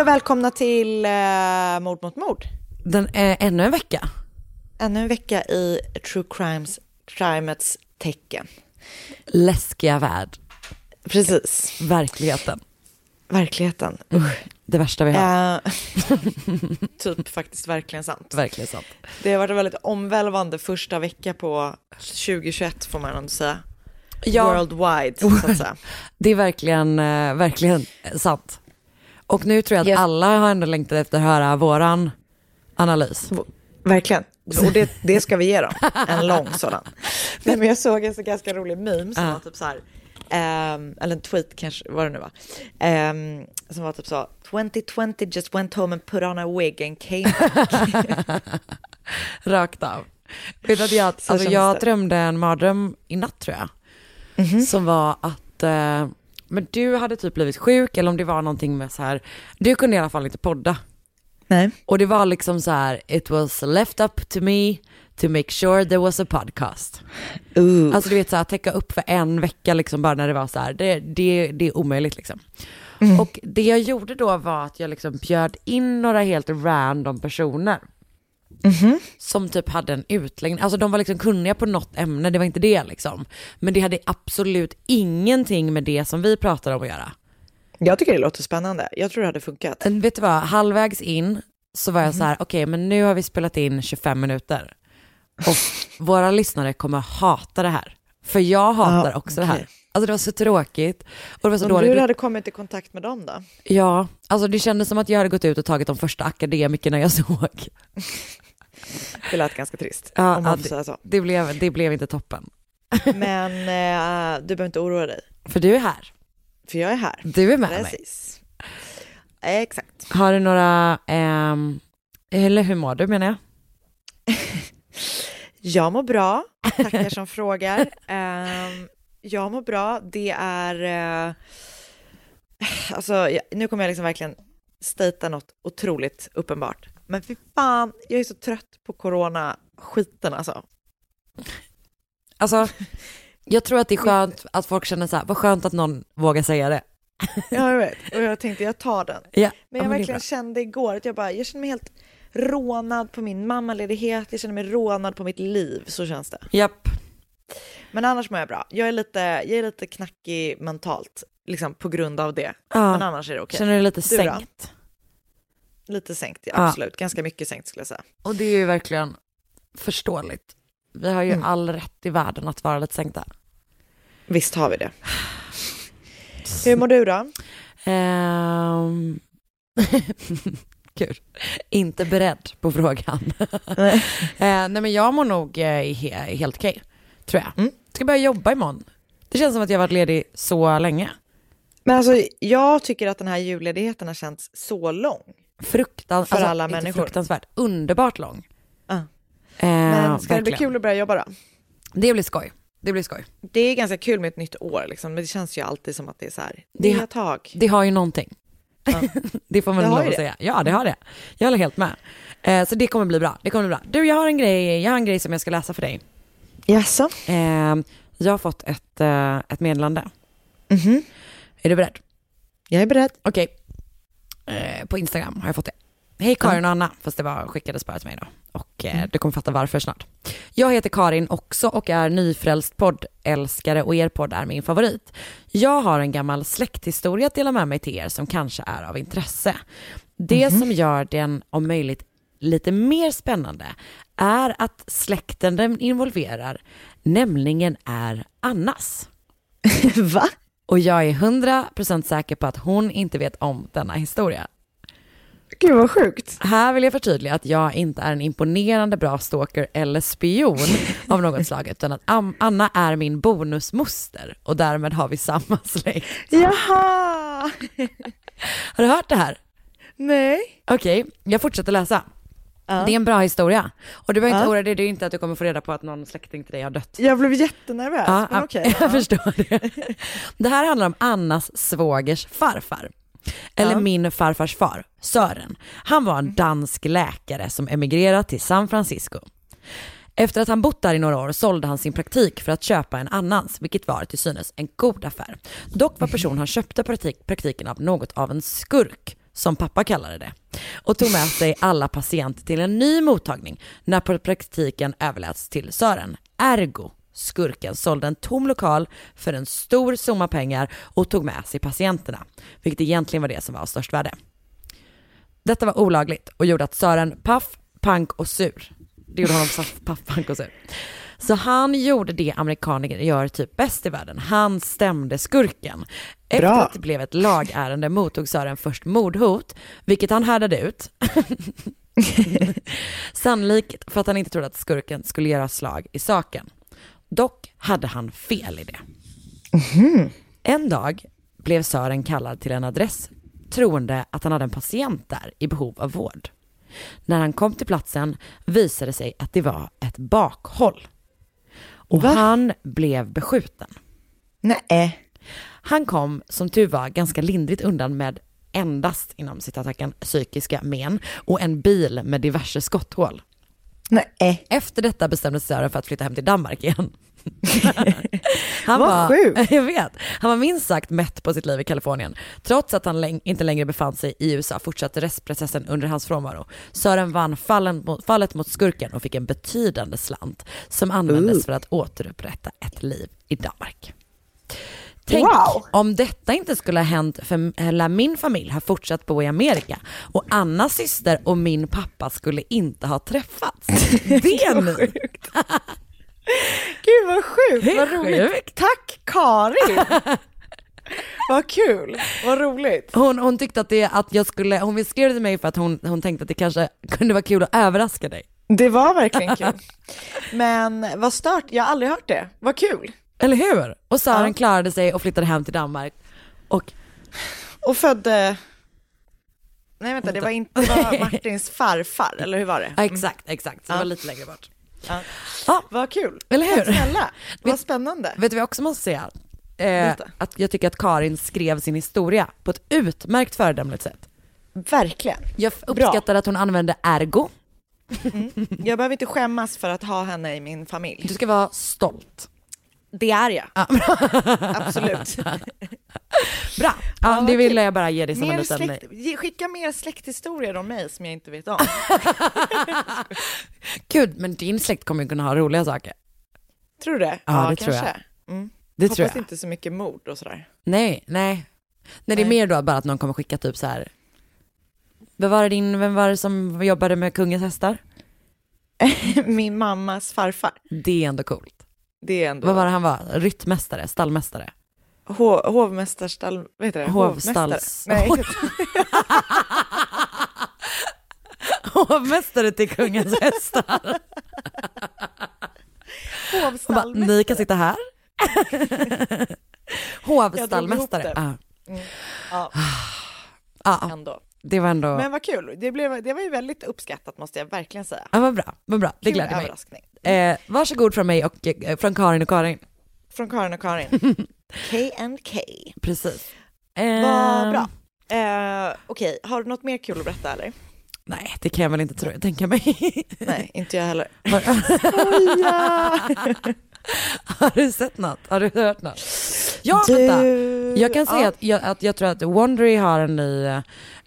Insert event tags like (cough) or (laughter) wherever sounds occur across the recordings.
Hej och välkomna till uh, Mord mot mord. Den är ännu en vecka. Ännu en vecka i true crimes, crimets tecken. Läskiga värld. Precis, Verkligheten. verkligheten. Det värsta vi har. Eh, (laughs) typ faktiskt verkligen sant. Verkligen sant. Det har varit en väldigt omvälvande första vecka på 2021 får man ändå säga. Ja. Worldwide så att säga. (laughs) Det är verkligen, eh, verkligen sant. Och nu tror jag att Yes. alla har ändå längtat efter att höra våran analys. Verkligen. Och det, det ska vi ge dem. En lång sådan. (laughs) Nej, men jag såg en så ganska rolig meme som Ja. var typ så här. ehm, eller en tweet kanske, vad det nu var. ehm, som var typ så. 2020 just went home and put on a wig and came back. (laughs) Rakt av. Vet du att jag, Så alltså jag drömde en mardröm i natt tror jag. Som var att, eh, men du hade typ blivit sjuk eller om det var någonting med så här, du kunde i alla fall inte podda. Nej. Och det var liksom så här, it was left up to me to make sure there was a podcast. Uh. Alltså du vet så här, täcka upp för en vecka liksom bara när det var så här, det, det, det är omöjligt liksom. Och det jag gjorde då var att jag liksom bjöd in några helt random personer. Som typ hade en utläggning, alltså de var liksom kunniga på något ämne, det var inte det liksom. Men det hade absolut ingenting med det som vi pratar om att göra. Jag tycker det låter spännande. Jag tror det hade funkat. Men vet du vad, halvvägs in så var jag så här, okej men nu har vi spelat in 25 minuter. Och (laughs) våra lyssnare kommer hata det här. För jag hatar Ja, också det här. Alltså det var så tråkigt. Och det var så Om dåligt. du hade kommit i kontakt med dem då? Ja, alltså det kändes som att jag hade gått ut och tagit de första akademikerna jag såg. (laughs) Det lät ganska trist. Ja, om man får säga så. Det blev, det blev inte toppen. (laughs) Men eh, du behöver inte oroa dig. För du är här. För jag är här. Du är med mig. Precis. Exakt. Har du några, ehm, eller hur mår du menar jag? (laughs) Jag mår bra, tackar som frågar. (laughs) Ehm, jag mår bra, det är... eh, alltså, nu kommer jag liksom verkligen stata något otroligt uppenbart. Men fy fan, jag är så trött på corona-skiten alltså. Alltså, jag tror att det är skönt att folk känner så här, vad skönt att någon vågar säga det. Ja, jag vet. Och jag tänkte, jag tar den. Ja, Men ja, jag är verkligen kände igår att jag bara, jag känner mig helt rånad på min mammaledighet, jag känner mig rånad på mitt liv, så känns det. Japp. Men annars mår jag bra. Jag är lite, jag är lite knackig mentalt, liksom på grund av det. Ja. Men annars är det okej. Känner du dig lite Du då? Lite sänkt, ja, Ja. absolut. Ganska mycket sänkt skulle jag säga. Och det är ju verkligen förståeligt. Vi har ju Mm. all rätt i världen att vara lite sänkta. Visst har vi det. (sighs) Hur mår du då? Ehm, (laughs) Kul. Inte beredd på frågan. Nej. (laughs) eh, nej men jag mår nog he- helt okej, tror jag. Mm. Ska börja jobba imorgon. Det känns som att jag varit ledig så länge. Men alltså, jag tycker att den här julledigheten har känts så lång. Fruktan, För alltså, alla människor. fruktansvärt, underbart lång. Ja. Eh, Men ska det bli verkligen. kul att börja jobba då? Det blir skoj. Det blir skoj. Det är ganska kul med ett nytt år liksom, men det känns ju alltid som att det är så här, Det- nya tag. Det har ju någonting. (laughs) det får man Det lov att säga. Ja, det har det. Jag håller helt med. Eh, så det kommer bli bra. Det kommer bli bra. Du, jag har en grej, jag har en grej som jag ska läsa för dig. Jaså? Eh, jag har fått ett, eh, ett meddelande. Mhm. Är du beredd? Jag är beredd. Okej. Eh, på Instagram har jag fått det. Hej Karin och Anna, fast det var skickades bara till mig då. Och eh, du kommer fatta varför snart. Jag heter Karin också och är nyfrälst poddälskare och er podd är min favorit. Jag har en gammal släkthistoria att dela med mig till er som kanske är av intresse. Det som gör den om möjligt lite mer spännande är att släkten den involverar nämligen är Annas. (laughs) Va? Och jag är 100% säker på att hon inte vet om denna historia. Gud vad sjukt. Här vill jag förtydliga att jag inte är en imponerande bra stalker eller spion (laughs) av något slag, utan att Anna är min bonusmoster och därmed har vi samma släkt. Jaha! Har du hört det här? Nej. Okej, jag fortsätter läsa. Ja. Det är en bra historia. Och du behöver inte Ja. oroa dig, det är inte att du kommer få reda på att någon släkting till dig har dött. Jag blev jättenervös, Ja, men okej. (laughs) jag förstår det. Det här handlar om Annas svågers farfar. Eller Ja. min farfars far, Sören. Han var en dansk läkare som emigrerat till San Francisco. Efter att han bott där i några år sålde han sin praktik för att köpa en annans, vilket var till synes en god affär. Dock var personen han köpte praktik, praktiken av något av en skurk, som pappa kallade det, och tog med sig alla patienter till en ny mottagning när praktiken överläts till Sören. Ergo, skurken sålde en tom lokal för en stor summa pengar och tog med sig patienterna, vilket egentligen var det som var av störst värde. Detta var olagligt och gjorde att Sören paff, pank och sur. Det gjorde honom paff, pank och sur. Så han gjorde det amerikaner gör typ bäst i världen. Han stämde skurken. Efter Bra. att det blev ett lagärende mottog Sören först mordhot, vilket han härdade ut. (laughs) Sannolikt för att han inte trodde att skurken skulle göra slag i saken. Dock hade han fel i det. En dag blev Sören kallad till en adress troende att han hade en patient där i behov av vård. När han kom till platsen visade det sig att det var ett bakhåll. Och Va? han blev beskjuten. Nej. Han kom som tur var ganska lindrigt undan med endast inom citattecken psykiska men och en bil med diverse skotthål. Nej. Efter detta bestämde sig Sören för att flytta hem till Danmark igen. (laughs) han Vad var, sjukt. (laughs) Jag vet. Han var minst sagt mätt på sitt liv i Kalifornien. Trots att han läng- inte längre befann sig i USA fortsatte rättsprocessen under hans frånvaro. Sören vann fallen mot, fallet mot skurken och fick en betydande slant som användes Ooh. för att återupprätta ett liv i Danmark. Tänk Wow. om detta inte skulle ha hänt för hela min familj har fortsatt bo i Amerika och Annas syster och min pappa skulle inte ha träffats. (laughs) Det är nu. Gud vad sjukt, vad roligt. sjukt. Tack Karin! (laughs) vad kul, vad roligt. Hon, hon tyckte att, det, att jag skulle, hon skrev till mig för att hon, hon tänkte att det kanske kunde vara kul att överraska dig. Det var verkligen kul. Men vad stört, jag har aldrig hört det. Vad kul. Eller hur? Och Sören Ja. klarade sig och flyttade hem till Danmark. Och Och födde... Nej vänta, det var inte det var (laughs) Martins farfar, eller hur var det? ja, exakt, exakt, så det var lite längre bort. Ja. Ja, Vad kul. Eller hur? Tack snälla, (laughs) vad spännande. vet du vad jag också måste säga? Eh, att jag tycker att Karin skrev sin historia på ett utmärkt föredömligt sätt. Verkligen. Jag uppskattar att hon använde ergo. Jag behöver inte skämmas för att ha henne i min familj. Du ska vara stolt. Det är jag. (laughs) Absolut. (laughs) Bra, Ja, det ville jag bara ge dig som en Mer liten... släkt, ge- skicka mer släkthistorier om mig som jag inte vet om. (laughs) Gud, men din släkt kommer ju kunna ha roliga saker. Tror du det? Ja, det tror jag. Mm. Det Hoppas tror jag. inte så mycket mord och sådär. Nej, nej. Nej, det är Nej. mer då bara att någon kommer skicka typ så här. Vem var det, din, vem var det som jobbade med kungens hästar? (laughs) Min mammas farfar. Det är ändå coolt. Det är ändå Vad var det han var? Ryttmästare, stallmästare? Ho- hovmästarstall... Vad heter det? Hovstalls- Hovmästare. Nej, (laughs) Hovmästare till kungens hästar. Bara, hovstallmästare. ni kan sitta här. (laughs) Jag drog ihop Hovstallmästare. det. Ja. Ja, Ja. ändå. det var ändå, Men vad kul, det, blev, det var ju väldigt uppskattat måste jag verkligen säga. ja, vad bra, vad bra, det gläder mig. Eh, varsågod från mig och eh, från Karin och Karin. Från Karin och Karin. (laughs) K&K. Precis. Vad bra. Eh, Okej, har du något mer kul att berätta eller? Nej, det kan jag väl inte tro, tänka mig. Nej, inte jag heller. (laughs) Har, Skoja! (laughs) har du sett något? Har du hört något? Ja, vänta. Jag kan säga ja. att, jag, att jag tror att Wondery har en ny,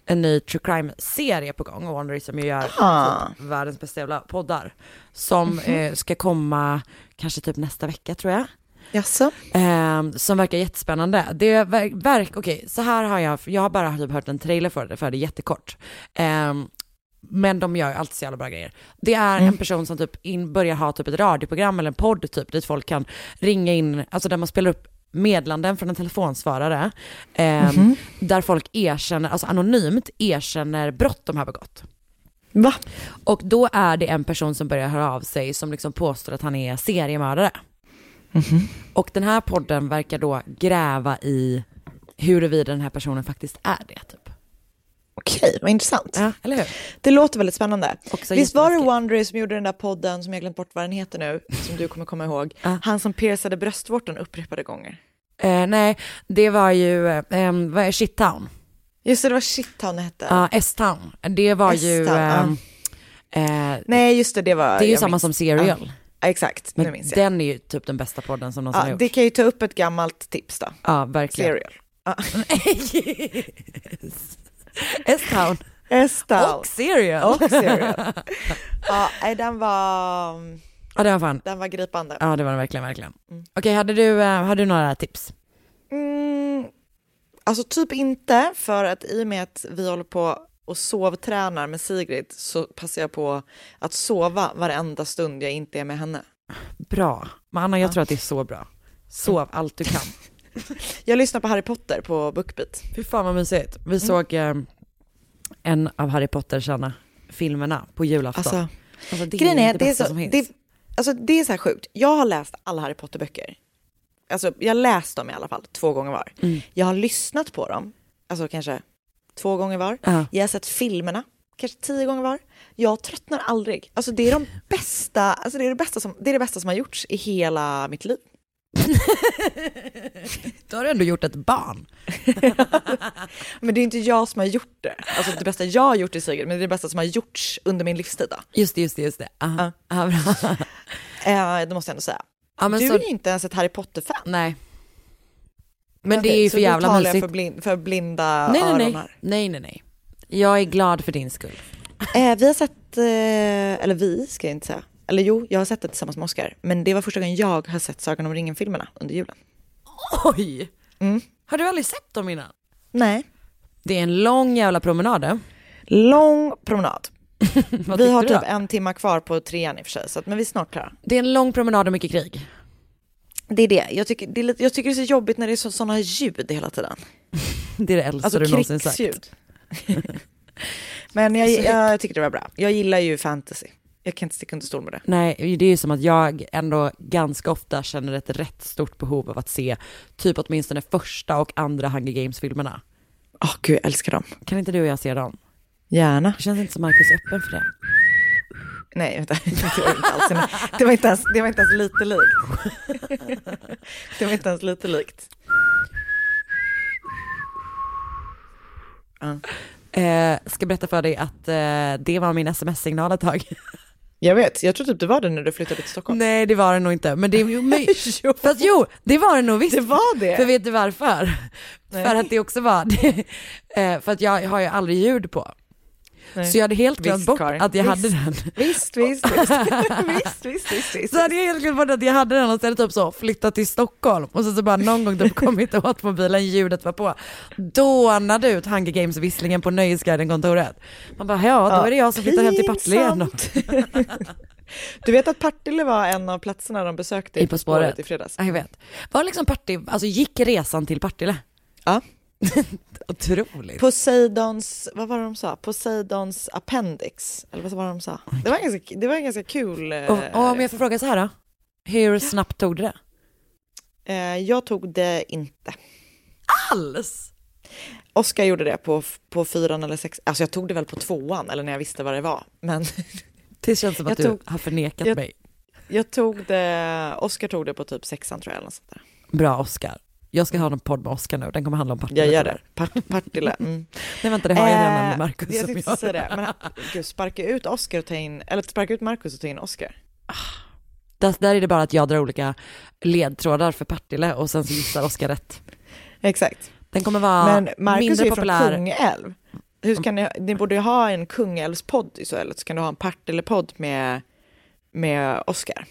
en ny true crime-serie på gång. Wondery som ju gör Ah. typ världens bästa jävla poddar. Som eh, ska komma kanske typ nästa vecka tror jag. Jaså? Eh, som verkar jättespännande. Det verk, verk okej, så här har jag, jag har bara typ hört en trailer för det, för det är jättekort. Eh, men de gör ju alltid så jävla bra grejer. Det är en person som typ in, börjar ha typ ett radioprogram eller en podd typ, dit folk kan ringa in, alltså där man spelar upp meddelanden från en telefonsvarare, eh, där folk erkänner, alltså anonymt erkänner brott de har begått. Va? Och då är det en person som börjar höra av sig som liksom påstår att han är seriemördare. Och den här podden verkar då gräva i huruvida den här personen faktiskt är det. Typ. Okej, vad intressant. Ja, eller hur? Det låter väldigt spännande. Också Visst var det. Wondery som gjorde den där podden som jag glömt bort vad den heter nu, som du kommer komma ihåg? Ja. Han som piercade bröstvårtan upprepade gånger. Eh, nej, det var ju, eh, vad är Shittown? Just det, det var Shittown det hette. Ja, S-Town. Det var ju, ehm, eh, Nej, just det, det var... det är ju samma minns. som Serial. Exakt, nu Men minns jag. den är ju typ den bästa podden som någonsin har Ja, gjorts. det kan ju ta upp ett gammalt tips då. Ja, verkligen. Serial. Ja. (laughs) S-Town. S-Town. Och Serial. Och Serial. Ja, den var, Ja, det var fan. den var gripande. Ja, det var det verkligen, verkligen. Mm. Okej, hade, du, eh, hade du några tips? Mm, alltså typ inte, för att i och med att vi håller på och sovtränar med Sigrid så passar jag på att sova varenda stund jag inte är med henne. Bra. Anna, jag tror att det är så bra. Sov allt du kan. (laughs) Jag lyssnar på Harry Potter på Bookbeat. Fy fan vad mysigt. Mm. Vi såg eh, en av Harry Potter-filmerna på julafton. Alltså, Alltså, det grejen är, det det är, så, som det, alltså, det är så här sjukt. Jag har läst alla Harry Potter-böcker. Alltså, jag har läst dem i alla fall två gånger var. Mm. Jag har lyssnat på dem, alltså kanske två gånger var. Ja. Jag har sett filmerna, kanske tio gånger var. Jag tröttnar aldrig. Alltså det är de (laughs) bästa, alltså det är det bästa som, det är det bästa som har gjorts i hela mitt liv. (laughs) Då har du ändå gjort ett barn. (laughs) Men det är inte jag som har gjort det. Alltså det bästa jag har gjort i Sigrid, men det är det bästa som har gjorts under min livstid. Då. Just det, just det, just det. Ja, ja, bra. Eh, det måste jag ändå säga. Ja, du så, är ju inte ens ett Harry Potter-fan. Nej. Men det Okej, är ju så för jävla du talar mysigt. för, blind, för blinda Nej, nej, öron nej. här. nej, nej, nej. Jag är glad för din skull. Eh, vi har sett, eh, eller vi ska jag inte säga, eller jo, jag har sett det tillsammans med Oscar, men det var första gången jag har sett Sagan om ringen-filmerna under julen. Oj! Mm. Har du aldrig sett dem innan? Nej. Det är en lång jävla promenad. eh? Lång promenad. (laughs) Vi har typ en timma kvar på trean i och för sig, så att, men vi är snart klara. Det är en lång promenad och mycket krig. Det är det. Jag tycker det är, lite, jag tycker det är så jobbigt när det är så, sådana ljud hela tiden. (laughs) Det är det äldsta Alltså du någonsin sagt. (laughs) men jag, jag tycker det var bra. Jag gillar ju fantasy. Jag kan inte sticka under stol med det. Nej, det är ju som att jag ändå ganska ofta känner ett rätt stort behov av att se typ åtminstone första och andra Hunger Games-filmerna. Åh gud, jag älskar dem. Kan inte du och jag se dem? Gärna. Det känns inte som Marcus är öppen för det. Nej, vänta. (laughs) Det var inte alls, det var inte ens, det var inte ens lite likt. (laughs) Det var inte ens lite likt. Ja. Eh, ska berätta för dig att eh, det var min sms-signal ett tag. Jag vet, jag tror typ det var det när du flyttade till Stockholm. Nej, det var det nog inte. Men det är ju möj- (laughs) Fast jo, det var det nog visst. Det var det? För vet du varför? Nej. För att det också var, eh, för att jag har ju aldrig ljud på. Nej. Så jag hade helt glömt bort Karin, att jag visst. hade den. (laughs) Visst, visst, visst. (laughs) (laughs) visst, visst, visst, visst. Så hade jag helt glömt bort att jag hade den och sen typ så flyttat till Stockholm och så, så bara någon gång typ kommit åt mobilen, ljudet var på. Dånade ut Hunger Games-visslingen på Nöjesguiden-kontoret. Man bara, ja då är det jag som flyttar hem till Partille igen. Du vet att Partille var en av platserna de besökte I På spåret. i fredags? Ja, jag vet. Var liksom Partille, alltså gick resan till Partille? Ja. (laughs) Otroligt. Poseidons, vad var det de sa? Poseidons appendix, eller vad var det de sa? Det var ganska, det var en ganska kul... eh, Och, och om jag får fråga så här då? Hur snabbt tog du det? eh, jag tog det inte. Alls? Oscar gjorde det på, på fyran eller sex, alltså jag tog det väl på tvåan eller när jag visste vad det var. Men (laughs) Det känns som att Jag du tog- har förnekat jag- mig. jag tog det, Oscar tog det på typ sexan tror jag eller något sånt där. Bra Oscar. Jag ska ha en podd med Oscar nu, den kommer handla om Partille. Jag gör det, Part, Partille. Mm. (laughs) Nej vänta, det har jag redan Eh, med Marcus Jag som tänkte jag- säga det, men gud, sparka ut Oscar och ta in, eller sparka ut Marcus och ta in Oscar. Där, där är det bara att jag drar olika ledtrådar för Partille och sen så gissar Oscar rätt. (laughs) Exakt. Den kommer vara Men Marcus mindre är populär. från Kungälv. Hur kan ni, ni borde ju ha en Kungälvspodd i så eller så kan du ha en Partille-podd med, med Oscar.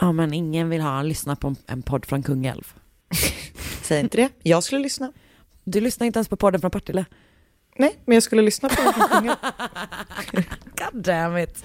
Ja men ingen vill ha lyssna på en- en podd från Kungälv. (laughs) Säg inte det, jag skulle lyssna. Du lyssnar inte ens på podden från Partille. Nej, men jag skulle lyssna på den. (laughs) God damn it.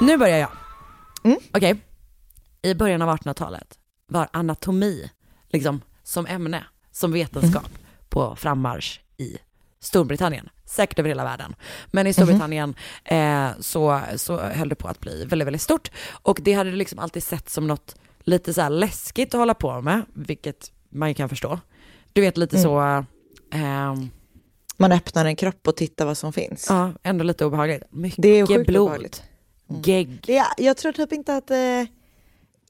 Nu börjar jag. Okej. I början av 1800-talet var anatomi, liksom som ämne, som vetenskap på frammarsch i Storbritannien. Säkert över hela världen. Men i Storbritannien eh, så, så höll det på att bli väldigt, väldigt stort. Och det hade liksom alltid sett som något lite så läskigt att hålla på med, vilket man kan förstå. Du vet lite så, ehm, Man öppnar en kropp och tittar vad som finns. ja, ändå lite obehagligt. Mycket Det är blod, obehagligt. Gegg. Det är, jag tror typ inte att det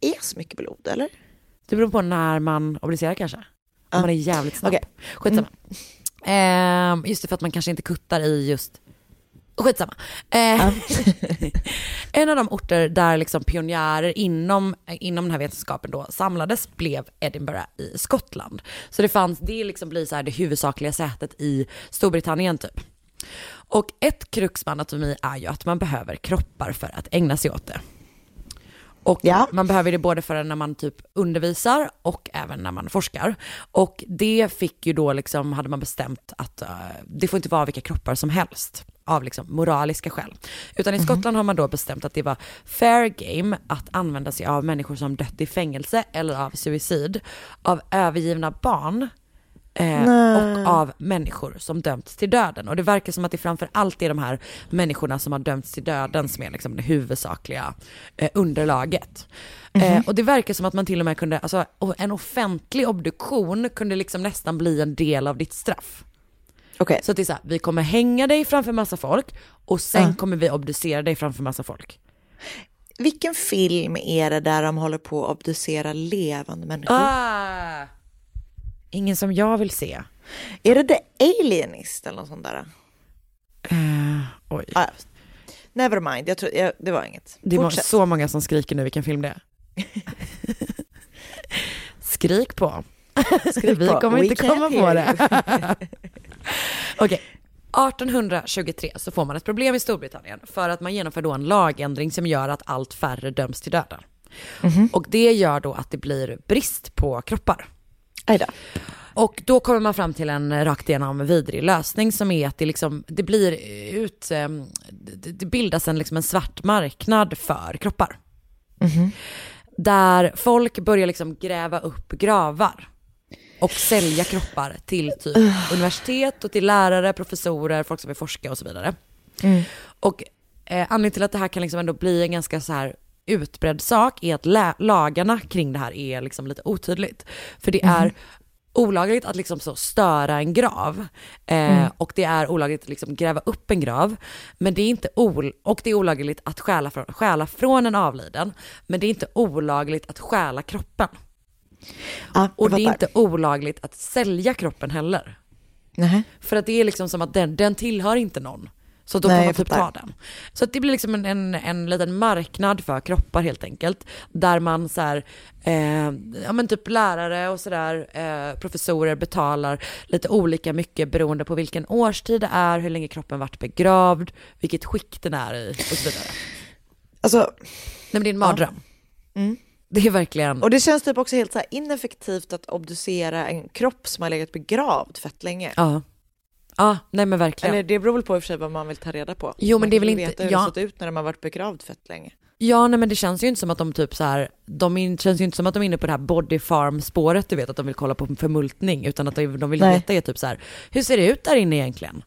är så mycket blod, eller? Det beror på när man obducerar kanske. Om Ja. man är jävligt snabb. Okej. Skitsamma. Ehm, just det, för att man kanske inte kuttar i just... Skitsamma. Ehm, (laughs) en av de orter där liksom pionjärer inom, inom den här vetenskapen då samlades blev Edinburgh i Skottland. Så det fanns, det liksom blir så här det huvudsakliga sätet i Storbritannien typ. Och ett krux med anatomi är ju att man behöver kroppar för att ägna sig åt det. Och Ja. man behöver det både för när man typ undervisar och även när man forskar. Och det fick ju då liksom, hade man bestämt att eh, det får inte vara vilka kroppar som helst av liksom moraliska skäl. Utan i Skottland har man då bestämt att det var fair game att använda sig av människor som dött i fängelse eller av suicid, av övergivna barn eh, och av människor som dömts till döden. Och det verkar som att det framför allt är de här människorna som har dömts till döden som är liksom det huvudsakliga eh, underlaget. Eh, och det verkar som att man till och med kunde, alltså en offentlig obduktion kunde liksom nästan bli en del av ditt straff. Okej. Så att det är så här, vi kommer hänga dig framför massa folk och sen Ja. kommer vi obducera dig framför massa folk. Vilken film är det där de håller på att obducera levande människor? Ah! Ingen som jag vill se. Är det The Alienist eller något sånt där? Eh, oj. Ah, never mind, jag tror, jag, det var inget. Det Fortsätt. så många som skriker nu vilken film det är. (laughs) Skrik på. Skrik Vi på. kommer We inte komma på det. (laughs) Okej. 1823 så får man ett problem i Storbritannien för att man genomför då en lagändring som gör att allt färre döms till döden. Och det gör då att det blir brist på kroppar. Aj då. Och då kommer man fram till en rakt igenom vidrig lösning som är att det, liksom, det blir ut, ehm, det bildas en, liksom en svart marknad för kroppar. Där folk börjar liksom gräva upp gravar och sälja kroppar till typ universitet och till lärare, professorer, folk som vill forska och så vidare. Och eh, anledningen till att det här kan liksom ändå bli en ganska så här utbredd sak är att lagarna kring det här är liksom lite otydligt. För det är olagligt att liksom så störa en grav eh, och det är olagligt att liksom gräva upp en grav. Men det är inte ol- och det är olagligt att stjäla från, stjäla från en avliden. Men det är inte olagligt att stjäla kroppen. Ja, Och det är inte olagligt att sälja kroppen heller. Nej. För att det är liksom som att den, den tillhör inte någon. Så då Nej, kan man typ ta den. Så att det blir liksom en, en, en liten marknad för kroppar helt enkelt. Där man så här, eh, ja men typ lärare och sådär, eh, professorer betalar lite olika mycket beroende på vilken årstid det är, hur länge kroppen varit begravd, vilket skick den är i och så vidare. Alltså, Nej men det är en mardröm. Mm. Det är verkligen, och det känns typ också helt så här ineffektivt att obducera en kropp som har legat begravd fett länge. ja. Ja, nej men verkligen. Eller det beror väl på i och för sig vad man vill ta reda på. Jo, men Man det är väl inte- veta hur ja. det sett ut när de har varit begravd fett länge. Ja, nej men det känns ju inte som att de typ så här, de in, känns ju inte som att de är inne på det här body farm spåret, du vet att de vill kolla på förmultning, utan att de, de vill Nej. veta är typ så här, hur ser det ut där inne egentligen?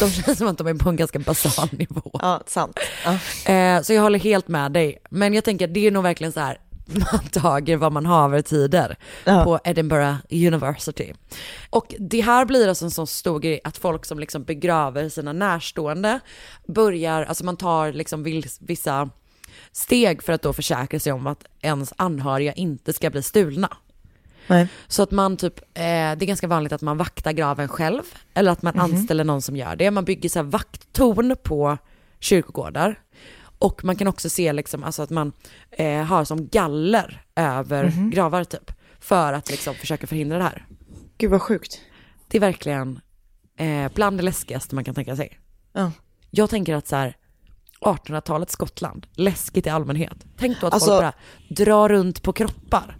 De känns som att de är på en ganska basal nivå. Ja, sant. Ja. Eh, så jag håller helt med dig. Men jag tänker att det är nog verkligen så här, (laughs) man tager vad man haver tider Ja. på Edinburgh University. Och det här blir alltså en sån stor grej att folk som liksom begraver sina närstående börjar, alltså man tar liksom viss- vissa steg för att då försäkra sig om att ens anhöriga inte ska bli stulna. Nej. Så att man typ, eh, det är ganska vanligt att man vaktar graven själv, eller att man anställer någon som gör det. Man bygger så här vakttorn på kyrkogårdar. Och man kan också se liksom, alltså att man eh, har som galler över gravar typ. För att liksom försöka förhindra det här. Gud vad sjukt. Det är verkligen eh, bland det läskigaste man kan tänka sig. Ja. Jag tänker att så här, 1800-talets Skottland, läskigt i allmänhet. Tänk då att Alltså- folk bara drar runt på kroppar.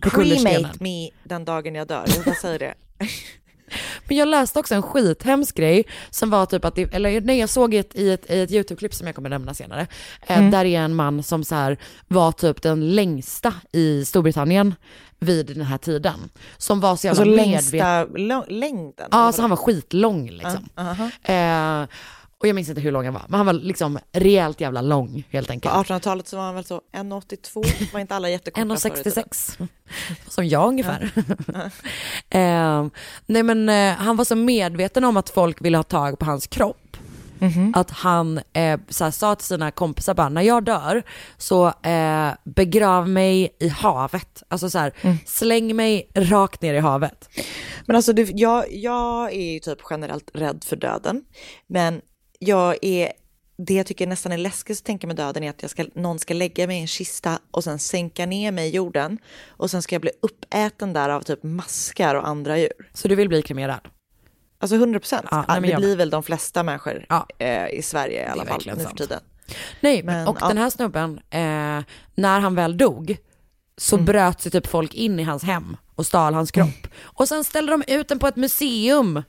På. Cremate me den dagen jag dör, jag bara säger det. (laughs) Men jag läste också en skithemsk grej som var typ att, det, eller nej jag såg ett, i ett, i ett YouTube-klipp som jag kommer nämna senare, eh, där är en man som så här var typ den längsta i Storbritannien vid den här tiden. Som var så jävla Alltså medveten. längsta lång, längden. Ja, så han var skitlång liksom. aha. Eh, och jag minns inte hur lång han var, men han var liksom rejält jävla lång helt På enkelt. 1866.1800-talet så var han väl så 1,82, var inte alla jättekorta förr i tiden? 1,66. Som jag ungefär. (laughs) eh, nej men eh, han var så medveten om att folk ville ha tag på hans kropp. Att han eh, så här, sa till sina kompisar bara, när jag dör så eh, begrav mig i havet. Alltså så här, släng mig rakt ner i havet. Men alltså, du, jag, jag är ju typ generellt rädd för döden. Men jag är, det jag tycker nästan är läskigt att tänka med döden är att jag ska, någon ska lägga mig i en kista och sen sänka ner mig i jorden. Och sen ska jag bli uppäten där av typ maskar och andra djur. Så du vill bli kremerad? Alltså 100 procent. Ja, det jag blir väl de flesta människor Ja. eh, i Sverige i alla fall nu för tiden. Nej, Men, och ja. den här snubben, eh, när han väl dog, så Mm. bröt sig typ folk in i hans hem och stal hans kropp. Och sen ställde de ut den på ett museum.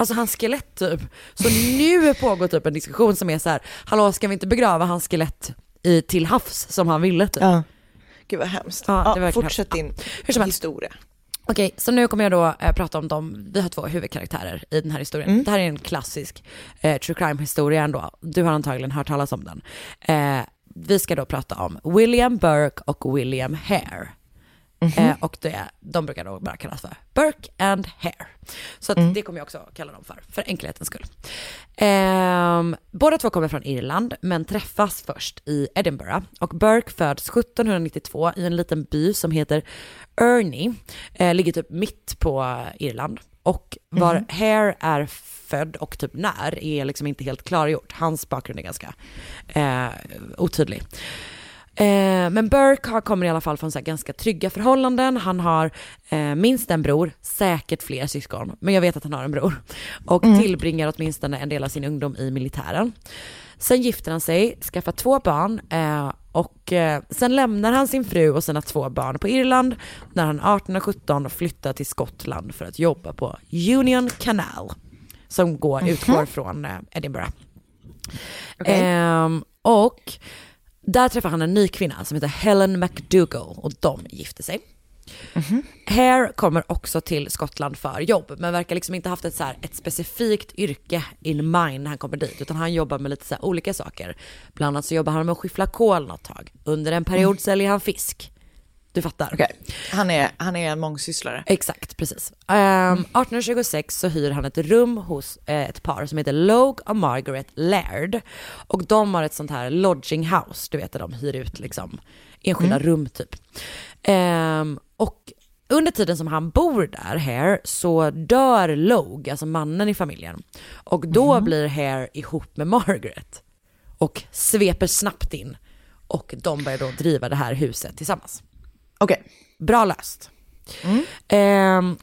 Alltså hans skelett typ. Så nu pågår typ en diskussion som är så här, hallå ska vi inte begrava hans skelett i, till havs som han ville typ? Ja. Gud vad hemskt. Ja, Ja, fortsätt din helst. historia. Okej, så nu kommer jag då eh, prata om dem. Vi har två huvudkaraktärer i den här historien. Mm. Det här är en klassisk eh, true crime-historia ändå. Du har antagligen hört talas om den. Eh, vi ska då prata om William Burke och William Hare. Mhm. Eh, och det, de brukar då bara kallas för Burke and Hare. Så Mm. det kommer jag också kalla dem för, för enkelhetens skull. Ehm, båda två kommer från Irland, men träffas först i Edinburgh. Och Burke föds 1792 i en liten by som heter Ernie, eh, ligger typ mitt på Irland. Och var Hare är född och typ när är liksom inte helt klargjort. Hans bakgrund är ganska eh, otydlig. Eh, men Burke har, kommer i alla fall från så ganska trygga förhållanden. Han har eh, minst en bror, säkert fler syskon, men jag vet att han har en bror. Och tillbringar åtminstone en del av sin ungdom i militären. Sen gifter han sig, skaffar två barn eh, och eh, sen lämnar han sin fru och sina två barn på Irland när han 18 och 17 flyttar till Skottland för att jobba på Union Canal som går, utgår från eh, Edinburgh. Okej. Ehm, och där träffar han en ny kvinna som heter Helen McDougall och de gifter sig. Hare kommer också till Skottland för jobb, men verkar liksom inte haft ett, så här, ett specifikt yrke in mind när han kommer dit, utan han jobbar med lite så olika saker. Bland annat så jobbar han med att skyffla kol något tag. Under en period säljer han fisk. Du fattar? Okej. Han, är, han är en mångsysslare. Exakt, precis. Um, 1826 så hyr han ett rum hos eh, ett par som heter Logue och Margaret Laird. Och de har ett sånt här lodging house, du vet där de hyr ut liksom enskilda rum typ. Ehm, och under tiden som han bor där, Hare, så dör Logue, alltså mannen i familjen. Och då blir Hare ihop med Margaret. Och sveper snabbt in. Och de börjar då driva det här huset tillsammans. Okej. Bra löst. Ehm,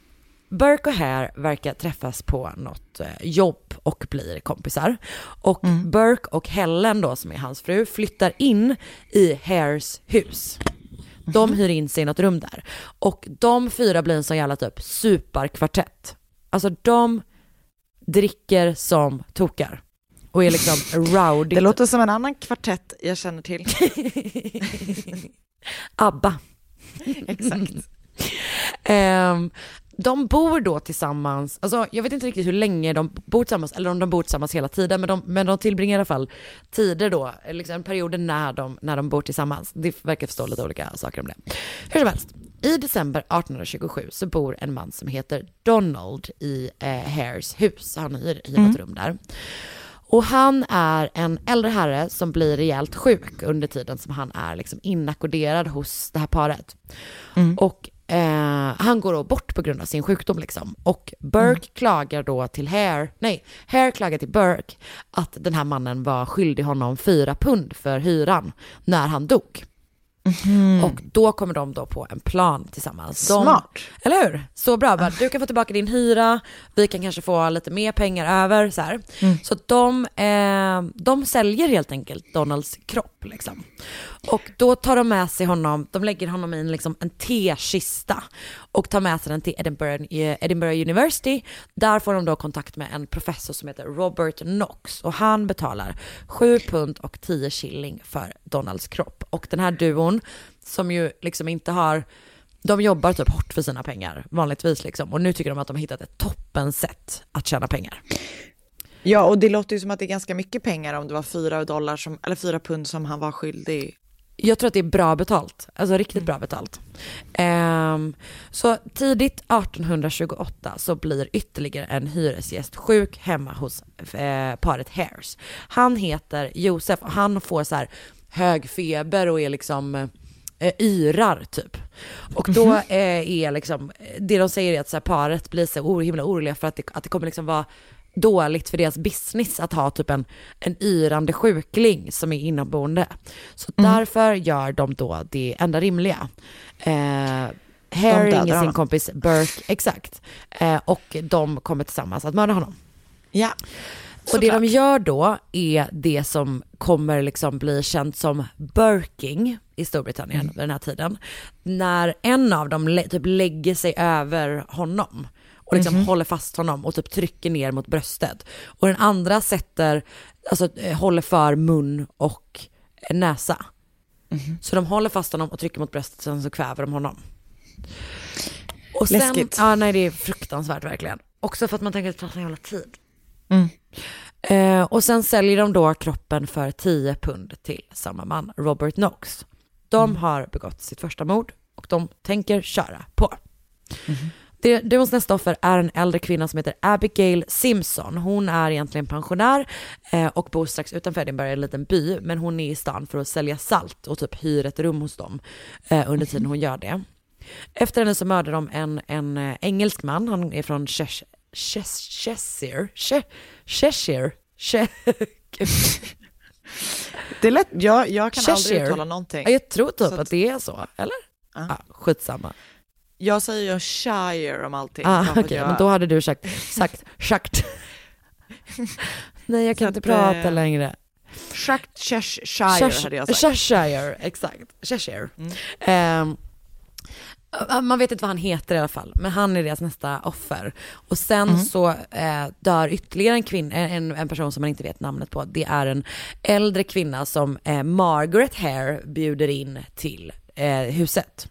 Burke och Hare verkar träffas på något eh, jobb och blir kompisar. Och Burke och Helen då, som är hans fru, flyttar in i Hares hus. De hyr in sig i något rum där. Och de fyra blir en sån jävla typ superkvartett. Alltså de dricker som tokar. Och är liksom (laughs) rowdy. Det låter som en annan kvartett jag känner till. (laughs) ABBA. (laughs) Exakt. Ehm, de bor då tillsammans, alltså jag vet inte riktigt hur länge de bor tillsammans, eller om de bor tillsammans hela tiden, men de, men de tillbringar i alla fall tider då, liksom perioder när de, när de bor tillsammans. Det verkar förstå lite olika saker om det. Hur som helst, i december 1827 så bor en man som heter Donald i eh, Hares hus, han hyr, hyr något rum där. Och han är en äldre herre som blir rejält sjuk under tiden som han är liksom inackorderad hos det här paret. Och eh, han går då bort på grund av sin sjukdom liksom. Och Burke klagar då till Hare, nej, Hare klagar till Burke att den här mannen var skyldig honom fyra pund för hyran när han dog. Och då kommer de då på en plan tillsammans. De, Smart. Eller hur? Så bra. Bara, du kan få tillbaka din hyra, vi kan kanske få lite mer pengar över. Så, här. så att de, eh, de säljer helt enkelt Donalds kropp. Liksom. Och då tar de med sig honom, de lägger honom i en, liksom, en tekista och tar med sig den till Edinburgh, eh, Edinburgh University. Där får de då kontakt med en professor som heter Robert Knox och han betalar 7 pund och 10 shilling för Donalds kropp. Och den här duon som ju liksom inte har de jobbar typ hårt för sina pengar vanligtvis liksom och nu tycker de att de har hittat ett toppen sätt att tjäna pengar. Ja, och det låter ju som att det är ganska mycket pengar om det var fyra dollar som, eller fyra pund som han var skyldig. Jag tror att det är bra betalt, alltså riktigt bra betalt. Ehm, så tidigt 1828 så blir ytterligare en hyresgäst sjuk hemma hos eh, paret Hares. Han heter Josef och han får så här hög feber och är liksom eh, yrar typ. Och då eh, är liksom, det de säger är att så här, paret blir så or- himla oroliga för att det, att det kommer liksom vara dåligt för deras business att ha typ en, en yrande sjukling som är inneboende. Så därför gör de då det enda rimliga. Eh, Harry ringer sin kompis Burke, exakt. Eh, och de kommer tillsammans att mörda honom. Ja. Och det de gör då är det som kommer liksom bli känt som burking i Storbritannien vid den här tiden. När en av dem typ lägger sig över honom och liksom håller fast honom och typ trycker ner mot bröstet. Och den andra sätter, alltså eh, håller för mun och eh, näsa. Så de håller fast honom och trycker mot bröstet sen så kväver de honom. Och sen, Läskigt. Ja, nej det är fruktansvärt verkligen. Också för att man tänker att det tar så jävla tid. Mm. Eh, och sen säljer de då kroppen för 10 pund till samma man, Robert Knox. De har begått sitt första mord och de tänker köra på. Det, Duons nästa offer är en äldre kvinna som heter Abigail Simpson. Hon är egentligen pensionär eh, och bor strax utanför Edinburgh en liten by, men hon är i stan för att sälja salt och typ hyr ett rum hos dem eh, under tiden hon gör det. Efter henne så mördar de en, en eh, engelsk man, han är från Chesh- Chesh- Cheshire, Che- Cheshire, Che- (laughs) Det är lätt, jag, jag kan aldrig Cheshire. uttala någonting. Ja, Jag tror typ att- att det är så, eller? Ja. Ja, skitsamma. Jag säger ju shire om allting. Ah, Okej, att jag- men då hade du sagt, sagt, sagt. Nej, jag kan Så inte att, prata eh, längre. Shakt Cheshire hade jag sagt. Cheshire, exakt. Cheshire. Ehm, uh, man vet inte vad han heter i alla fall, men han är deras nästa offer. Och sen så eh, dör ytterligare en, kvinna, en, en person som man inte vet namnet på. Det är en äldre kvinna som eh, Margaret Hare bjuder in till eh, huset.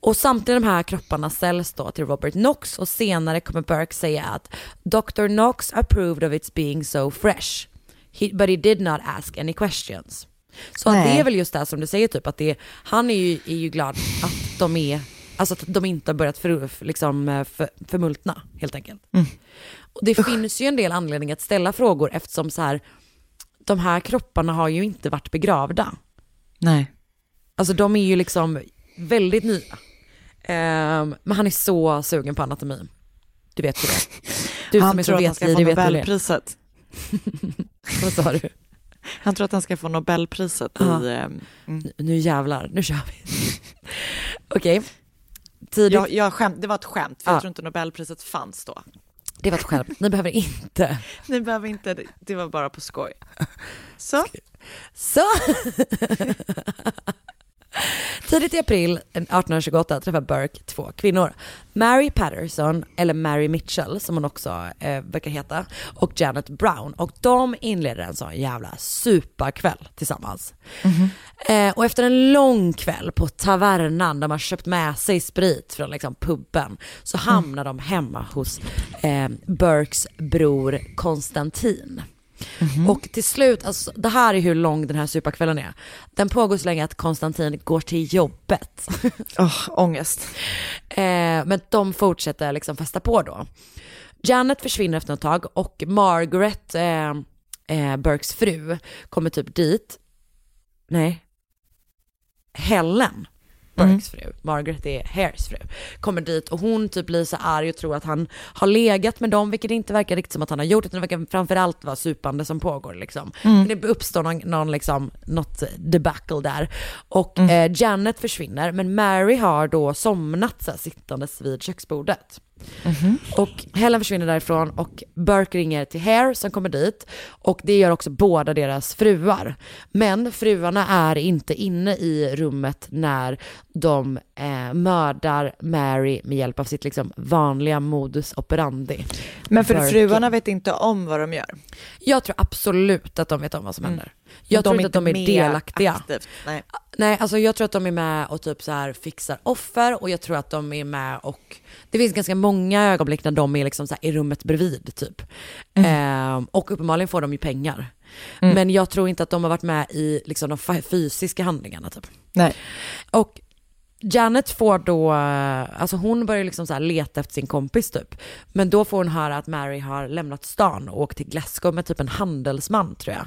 Och samtliga de här kropparna säljs då till Robert Knox och senare kommer Burke säga att Dr. Knox approved of its being so fresh. He, but he did not ask any questions. Så att det är väl just det som du säger typ att det, han är ju, är ju glad att de är, alltså att de inte har börjat för, liksom, för, förmultna helt enkelt. Och det finns ju en del anledningar att ställa frågor eftersom så här, de här kropparna har ju inte varit begravda. Nej. Alltså de är ju liksom väldigt nya. Ehm, men han är så sugen på anatomi. Du vet ju det. Du han som är så tror att han ska få vetgirig vet det. Nobelpriset. (laughs) Vad sa du? Han tror att han ska få Nobelpriset Ja. i... ehm, mm. Nu jävlar, nu kör vi. (laughs) Okej. tidigt, Jag, jag skämt, det var ett skämt, för Ja. jag tror inte Nobelpriset fanns då. det var ett skämt, ni behöver inte. (laughs) Ni behöver inte, det var bara på skoj. Så, (laughs) Så. Tidigt i april 1828 träffar Burke två kvinnor. Mary Patterson, eller Mary Mitchell som hon också eh, verkar heta, och Janet Brown. Och de inleder en sån jävla superkväll tillsammans. Eh, och efter en lång kväll på tavernan där man köpt med sig sprit från liksom puben så hamnar de hemma hos eh, Burkes bror Konstantin. Och till slut, alltså, det här är hur lång den här superkvällen är. Den pågår så länge att Konstantin går till jobbet. (laughs) oh, ångest. Eh, men de fortsätter liksom festa på då. Janet försvinner efter ett tag och Margaret, eh, eh, Burkes fru, kommer typ dit. Nej. Helen, Burkes fru, Margaret är Hares fru, kommer dit och hon typ blir så arg och tror att han har legat med dem, vilket inte verkar riktigt som att han har gjort, utan det verkar framförallt vara supande som pågår liksom. Men det uppstår någon, någon liksom, något debacle där. Och eh, Janet försvinner, men Mary har då somnat så här, sittandes vid köksbordet. Och Helen försvinner därifrån och Burke ringer till Hare som kommer dit och det gör också båda deras fruar. Men fruarna är inte inne i rummet när de eh, mördar Mary med hjälp av sitt liksom vanliga modus operandi. Men för Burke. fruarna vet inte om vad de gör. Jag tror absolut att de vet om vad som händer. Jag tror inte att de är delaktiga. Aktivt. Nej. Nej, alltså jag tror att de är med och typ så här fixar offer och jag tror att de är med och det finns ganska många ögonblick när de är liksom så i rummet bredvid typ. Ehm, och uppenbarligen får de ju pengar. Men jag tror inte att de har varit med i liksom de fysiska handlingarna typ. Nej. Och Janet får då, alltså hon börjar liksom så leta efter sin kompis typ. Men då får hon höra att Mary har lämnat stan och åkt till Glasgow med typ en handelsman tror jag.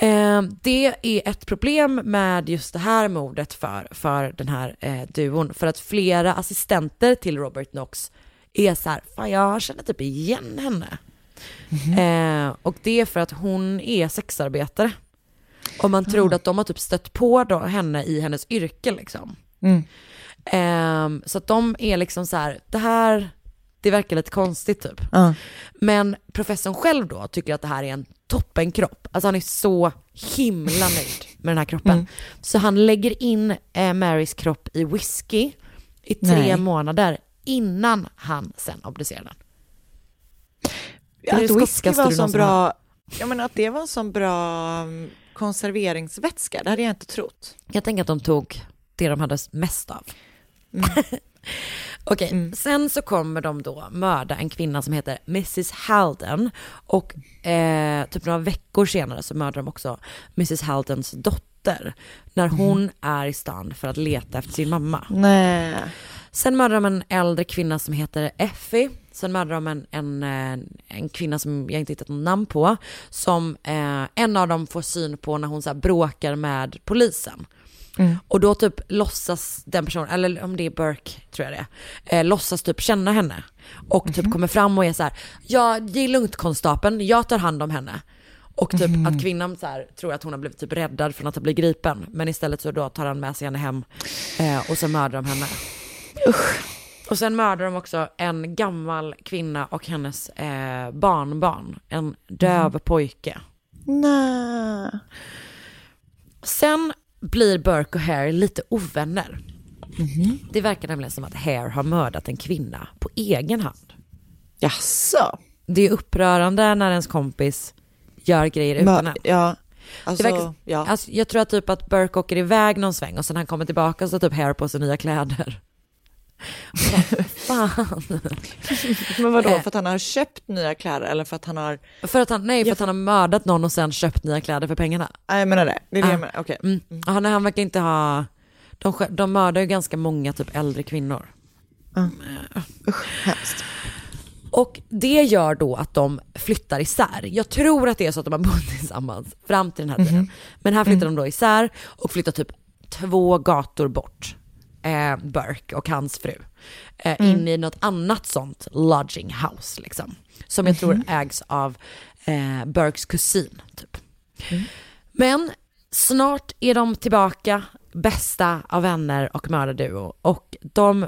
Eh, det är ett problem med just det här mordet för, för den här eh, duon. För att flera assistenter till Robert Knox är så här, fan jag känner typ igen henne. Eh, och det är för att hon är sexarbetare. Och man tror att de har typ stött på då henne i hennes yrke liksom. Mm. Ehm, så att de är liksom så här, det här, det verkar lite konstigt typ. Ja. Men professorn själv då tycker att det här är en toppenkropp. Alltså han är så himla nöjd med den här kroppen. Mm. Så han lägger in eh, Marys kropp i whisky i tre Nej. månader innan han sen obducerar den. Att whisky var du så någonsin har bra, jag menar att det var en sån bra um, konserveringsvätska, det hade jag inte trott. Jag tänker att de tog det de hade mest av. (laughs) Okej, sen så kommer de då mörda en kvinna som heter Mrs Halden och eh, typ några veckor senare så mördar de också Mrs Haldens dotter när hon är i stan för att leta efter sin mamma. Nej. Sen mördar de en äldre kvinna som heter Effie. Sen mördar de en, en, eh, en kvinna som jag inte hittat något namn på. Som eh, en av dem får syn på när hon så bråkar med polisen. Och då typ låtsas den personen, eller om det är Burke tror jag det är, eh, låtsas typ känna henne. Och typ kommer fram och är så här, ja det är lugnt konstapeln, jag tar hand om henne. Och typ att kvinnan så här, tror att hon har blivit typ räddad från att ha blivit gripen. Men istället så då tar han med sig henne hem eh, och så mördar de henne. Och sen mördar de också en gammal kvinna och hennes eh, barnbarn. En döv pojke. Nej. Sen blir Burke och Hare lite ovänner. Det verkar nämligen som att Hare har mördat en kvinna på egen hand. Jaså? Det är upprörande när ens kompis gör grejer utan en. ja. Alltså, verkar, ja. alltså, jag tror att typ att Burke åker iväg någon sväng och sen han kommer tillbaka så har typ Hare på sig nya kläder. Fan. Men vadå, eh. för att han har köpt nya kläder eller för att han har... För att han, nej, för att han har mördat någon och sen köpt nya kläder för pengarna. Nej, jag menar det. Det är det Ah. jag menar. Okej. Mm. Han, han verkar inte ha... De, de mördar ju ganska många typ äldre kvinnor. Usch, hemskt. Och det gör då att de flyttar isär. Jag tror att det är så att de har bott (laughs) tillsammans fram till den här tiden. Men här flyttar de då isär och flyttar typ två gator bort. Eh, Burke och hans fru. Eh, In i något annat sånt lodging house liksom. Som jag tror ägs av eh, Burkes kusin typ. Men snart är de tillbaka. bästa av vänner och mördarduo. Och de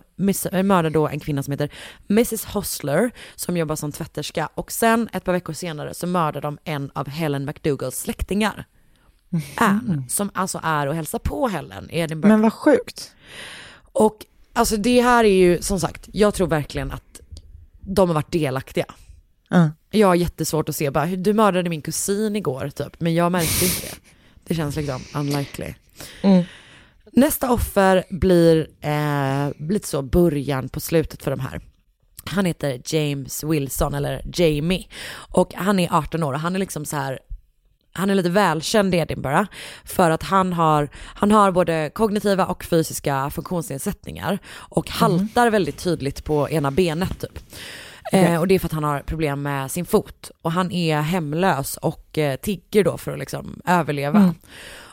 eh, mördar då en kvinna som heter Mrs Hostler som jobbar som tvätterska. Och sen ett par veckor senare så mördar de en av Helen McDougals släktingar. Anne, som alltså är och hälsar på Helen i Edinburgh. Men vad sjukt. Och alltså det här är ju som sagt, jag tror verkligen att de har varit delaktiga. Ja. Jag har jättesvårt att se bara, "Hur- du mördade min kusin igår typ, men jag märkte inte det. Det känns liksom unlikely. Mm. Nästa offer blir eh, lite så början på slutet för de här. Han heter James Wilson, eller Jamie. Och han är 18 år och han är liksom så här, han är lite välkänd i Edinburgh för att han har, han har både kognitiva och fysiska funktionsnedsättningar och haltar väldigt tydligt på ena benet typ. Eh, och det är för att han har problem med sin fot och han är hemlös och eh, tigger då för att liksom överleva. Mm.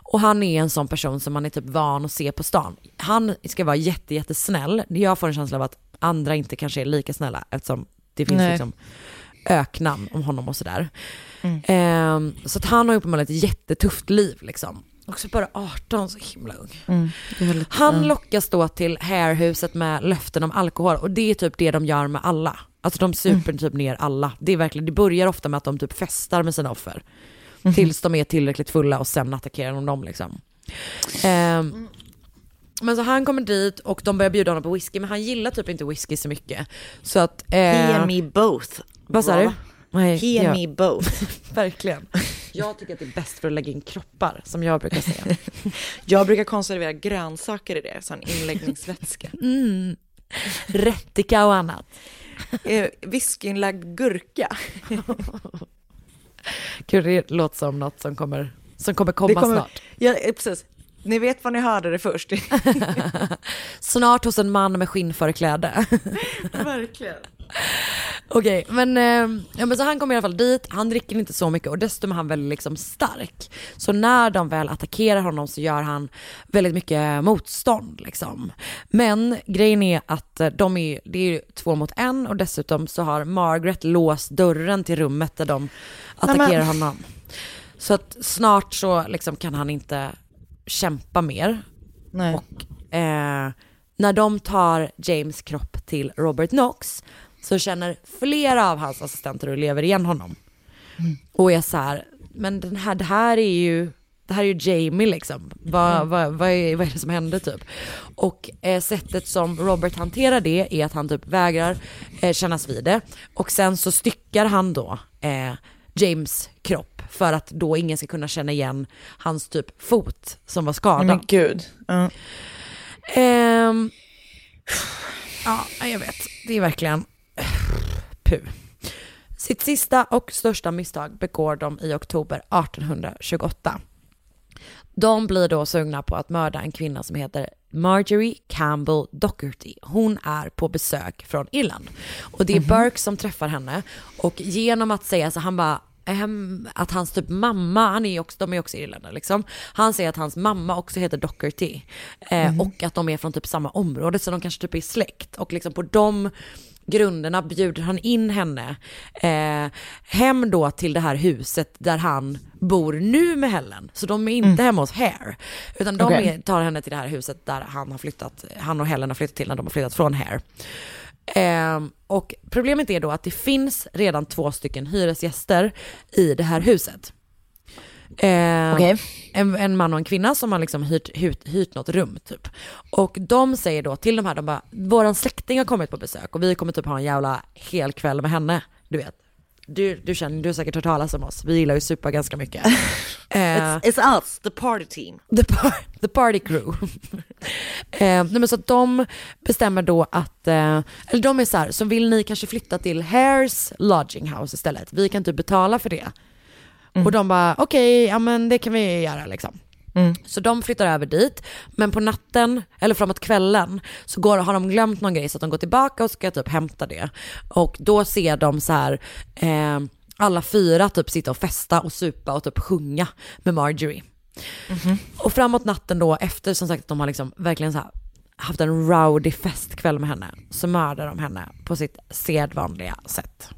Och han är en sån person som man är typ van att se på stan. Han ska vara jätte, jättesnäll. Jag får en känsla av att andra inte kanske är lika snälla eftersom det finns Nej. liksom öknamn om honom och sådär. Mm. Ehm, så att han har uppenbarligen ett jättetufft liv liksom. Också bara 18, så himla ung. Mm. Väldigt, Han lockas då till Hairhuset med löften om alkohol och det är typ det de gör med alla. Alltså de super Mm. typ ner alla. Det är verkligen, det börjar ofta med att de typ festar med sina offer. Mhm. Tills de är tillräckligt fulla och sen attackerar de dem liksom. Ehm, men så han kommer dit och de börjar bjuda honom på whisky men han gillar typ inte whisky så mycket. Så att... Eh, He and me both. Vad sa du? Bra. Nej, He and ja. me both. (laughs) Verkligen. Jag tycker att det är bäst för att lägga in kroppar, som jag brukar säga. (laughs) Jag brukar konservera grönsaker i det, sån inläggningsvätska. (laughs) Mm. Rättika och annat. Eh, Whiskyinlagd gurka. Gud, det låter som något som kommer, som kommer komma kommer- snart. Ja, eh, precis. Ni vet var ni hörde det först. Snart hos en man med skinnförkläde. Verkligen. Okej, men, eh, ja, men så han kommer i alla fall dit, han dricker inte så mycket och dessutom är han väldigt liksom stark. Så när de väl attackerar honom så gör han väldigt mycket motstånd liksom. Men grejen är att eh, de är, det är två mot en och dessutom så har Margaret låst dörren till rummet där de attackerar men- honom. Så att snart så liksom kan han inte kämpa mer. Nej. Och eh, när de tar James kropp till Robert Knox så känner flera av hans assistenter och lever igen honom. Och är så här, men den här, det här är ju, det här är ju Jamie liksom. Vad, vad, vad, är, vad är det som hände typ? Och eh, sättet som Robert hanterar det är att han typ vägrar eh, kännas vid det. Och sen så styckar han då eh, James kropp för att då ingen ska kunna känna igen hans typ fot som var skadad. Men gud. Ehm, ja, jag vet. Det är verkligen pu. Sitt sista och största misstag begår de i oktober 1828. De blir då sugna på att mörda en kvinna som heter Marjorie Campbell Docherty. Hon är på besök från Irland. Och det är Burke som träffar henne. Och genom att säga så, han bara, ehm, att hans typ mamma, han är också, de är också irländare liksom. Han säger att hans mamma också heter Docherty. Eh, Och att de är från typ samma område, så de kanske typ är släkt. Och liksom på de grunderna bjuder han in henne eh, hem då till det här huset där han bor nu med Helen. Så de är inte hemma hos Hare. Utan de är, tar henne till det här huset där han har flyttat, han och Helen har flyttat till när de har flyttat från Hare. Ehm, och problemet är då att det finns redan två stycken hyresgäster i det här huset. Ehm, Okej. en, en man och en kvinna som har liksom hyrt, hyrt, hyrt något rum typ. Och de säger då till de här, de bara, våran släkting har kommit på besök och vi kommer typ ha en jävla hel kväll med henne, du vet. Du, du känner, du har säkert hört talas om oss, vi gillar ju supa ganska mycket. (laughs) Eh, It's, it's us, the party team. The, par the party crew. (laughs) eh, nej men så att de bestämmer då att, eh, eller de är så här, så vill ni kanske flytta till Hares Lodging House istället? Vi kan typ betala för det. Och de bara, okej, ja men det kan vi göra liksom. Så de flyttar över dit, men på natten, eller framåt kvällen, så går, har de glömt någon grej så att de går tillbaka och ska typ hämta det. Och då ser de så här, eh, alla fyra typ sitta och festa och supa och typ sjunga med Marjorie. Och framåt natten då, efter som sagt att de har liksom verkligen så här haft en rowdy festkväll med henne, så mördar de henne på sitt sedvanliga sätt.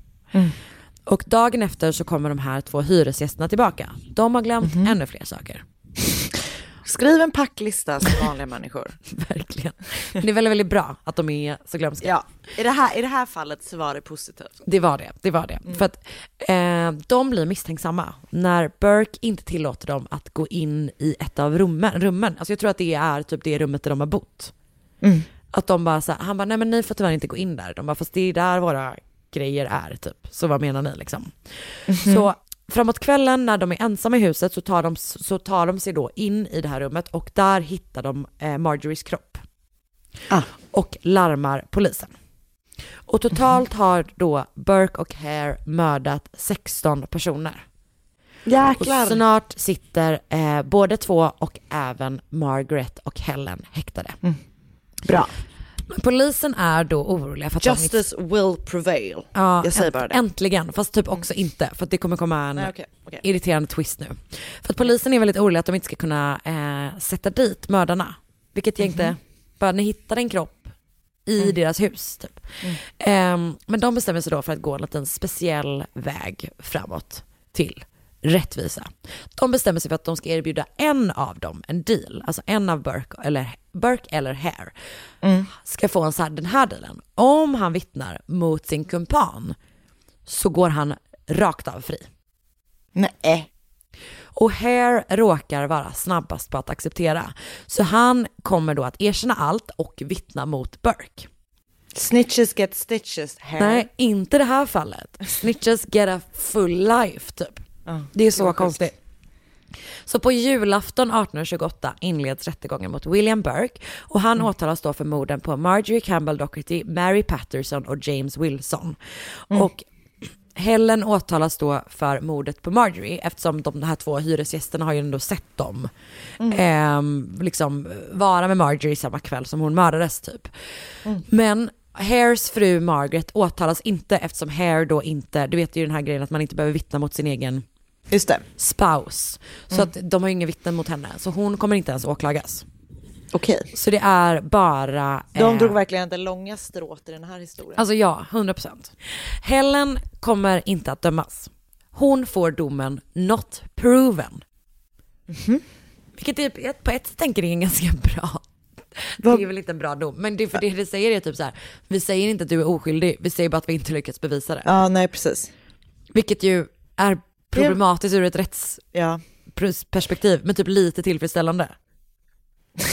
Och dagen efter så kommer de här två hyresgästerna tillbaka. De har glömt ännu fler saker. Skriv en packlista som vanliga människor. (laughs) Verkligen. Det är väldigt, väldigt bra att de är så glömska. Ja, i det, här, i det här fallet så var det positivt. Det var det, det var det. För att eh, de blir misstänksamma när Burke inte tillåter dem att gå in i ett av rummen. rummen. Alltså jag tror att det är typ det rummet där de har bott. Mm. Att de bara så här, han bara, nej men ni får tyvärr inte gå in där. De bara, fast det är där våra grejer är typ. Så vad menar ni liksom? Så framåt kvällen när de är ensamma i huset så tar, de, så tar de sig då in i det här rummet och där hittar de eh, Marjories kropp. Ah. Och larmar polisen. Och totalt har då Burke och Hare mördat 16 personer. Jäklar. Och snart sitter eh, både två och även Margaret och Helen häktade. Bra. Men polisen är då oroliga för att de. Justice will prevail. Ja, Jag säger änt- bara det. Mm. Äntligen, fast typ också inte, för att det kommer komma en Nej, okej, okej. irriterande twist nu. För att polisen är väldigt oroliga att de inte ska kunna eh, sätta dit mördarna. Vilket jag Mhm. inte, bara ni hittar en kropp i Mm. deras hus typ. Ehm, men de bestämmer sig då för att gå en liten speciell väg framåt till rättvisa. De bestämmer sig för att de ska erbjuda en av dem en deal, alltså en av Burke eller, Burke eller Hare ska få en så här, den här dealen. Om han vittnar mot sin kumpan så går han rakt av fri. Nej. Och Hare råkar vara snabbast på att acceptera. Så han kommer då att erkänna allt och vittna mot Burke. Snitches get stitches. Hair. Nej, inte det här fallet. Snitches get a full life typ. det är så konstigt. Så på julafton 1828 inleds rättegången mot William Burke och han åtalas då för morden på Marjorie Campbell Docherty, Mary Patterson och James Wilson. Och Helen åtalas då för mordet på Marjorie eftersom de här två hyresgästerna har ju ändå sett dem ehm, liksom vara med Marjorie samma kväll som hon mördades typ. Men Hares fru Margaret åtalas inte eftersom Hare då inte, du vet ju den här grejen att man inte behöver vittna mot sin egen Just det. spouse. Så att de har ju ingen vittnen mot henne, så hon kommer inte ens åklagas. Okej. Så det är bara... De eh, drog verkligen det långa strået i den här historien. Alltså ja, 100%. Helen kommer inte att dömas. Hon får domen not proven. Vilket är, på ett sätt tänker det är ganska bra. Det är väl inte en bra dom, men det för det det säger är typ så här, vi säger inte att du är oskyldig, vi säger bara att vi inte lyckats bevisa det. Ja, nej precis. Vilket ju är problematiskt ur ett rättsperspektiv, Ja. men typ lite tillfredsställande. (laughs)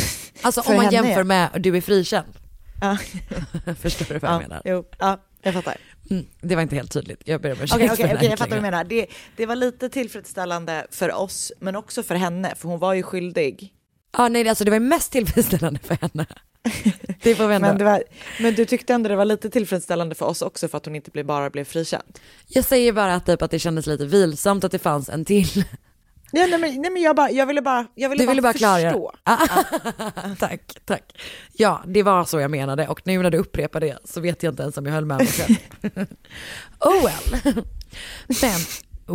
Alltså om man jämför med du är frikänd. Ja. (laughs) Förstår du vad jag Ja, menar? jo, ja, jag fattar. Mm, det var inte helt tydligt, jag ber om ursäkt Okej, den okej, jag fattar vad du menar. Det, det var lite tillfredsställande för oss, men också för henne, för hon var ju skyldig. Ja nej alltså det var mest tillfredsställande för henne. (laughs) Det får vi ändå. Men, var, men du tyckte ändå det var lite tillfredsställande för oss också för att hon inte bara blev frikänd? Jag säger bara att, typ, att det kändes lite vilsamt att det fanns en till. Ja, nej, men, nej, men jag, bara, jag ville bara, jag ville Du ville bara förstå. (laughs) tack, tack. Ja, det var så jag menade och nu när du upprepar det så vet jag inte ens om jag höll med mig själv. (laughs) oh well. Men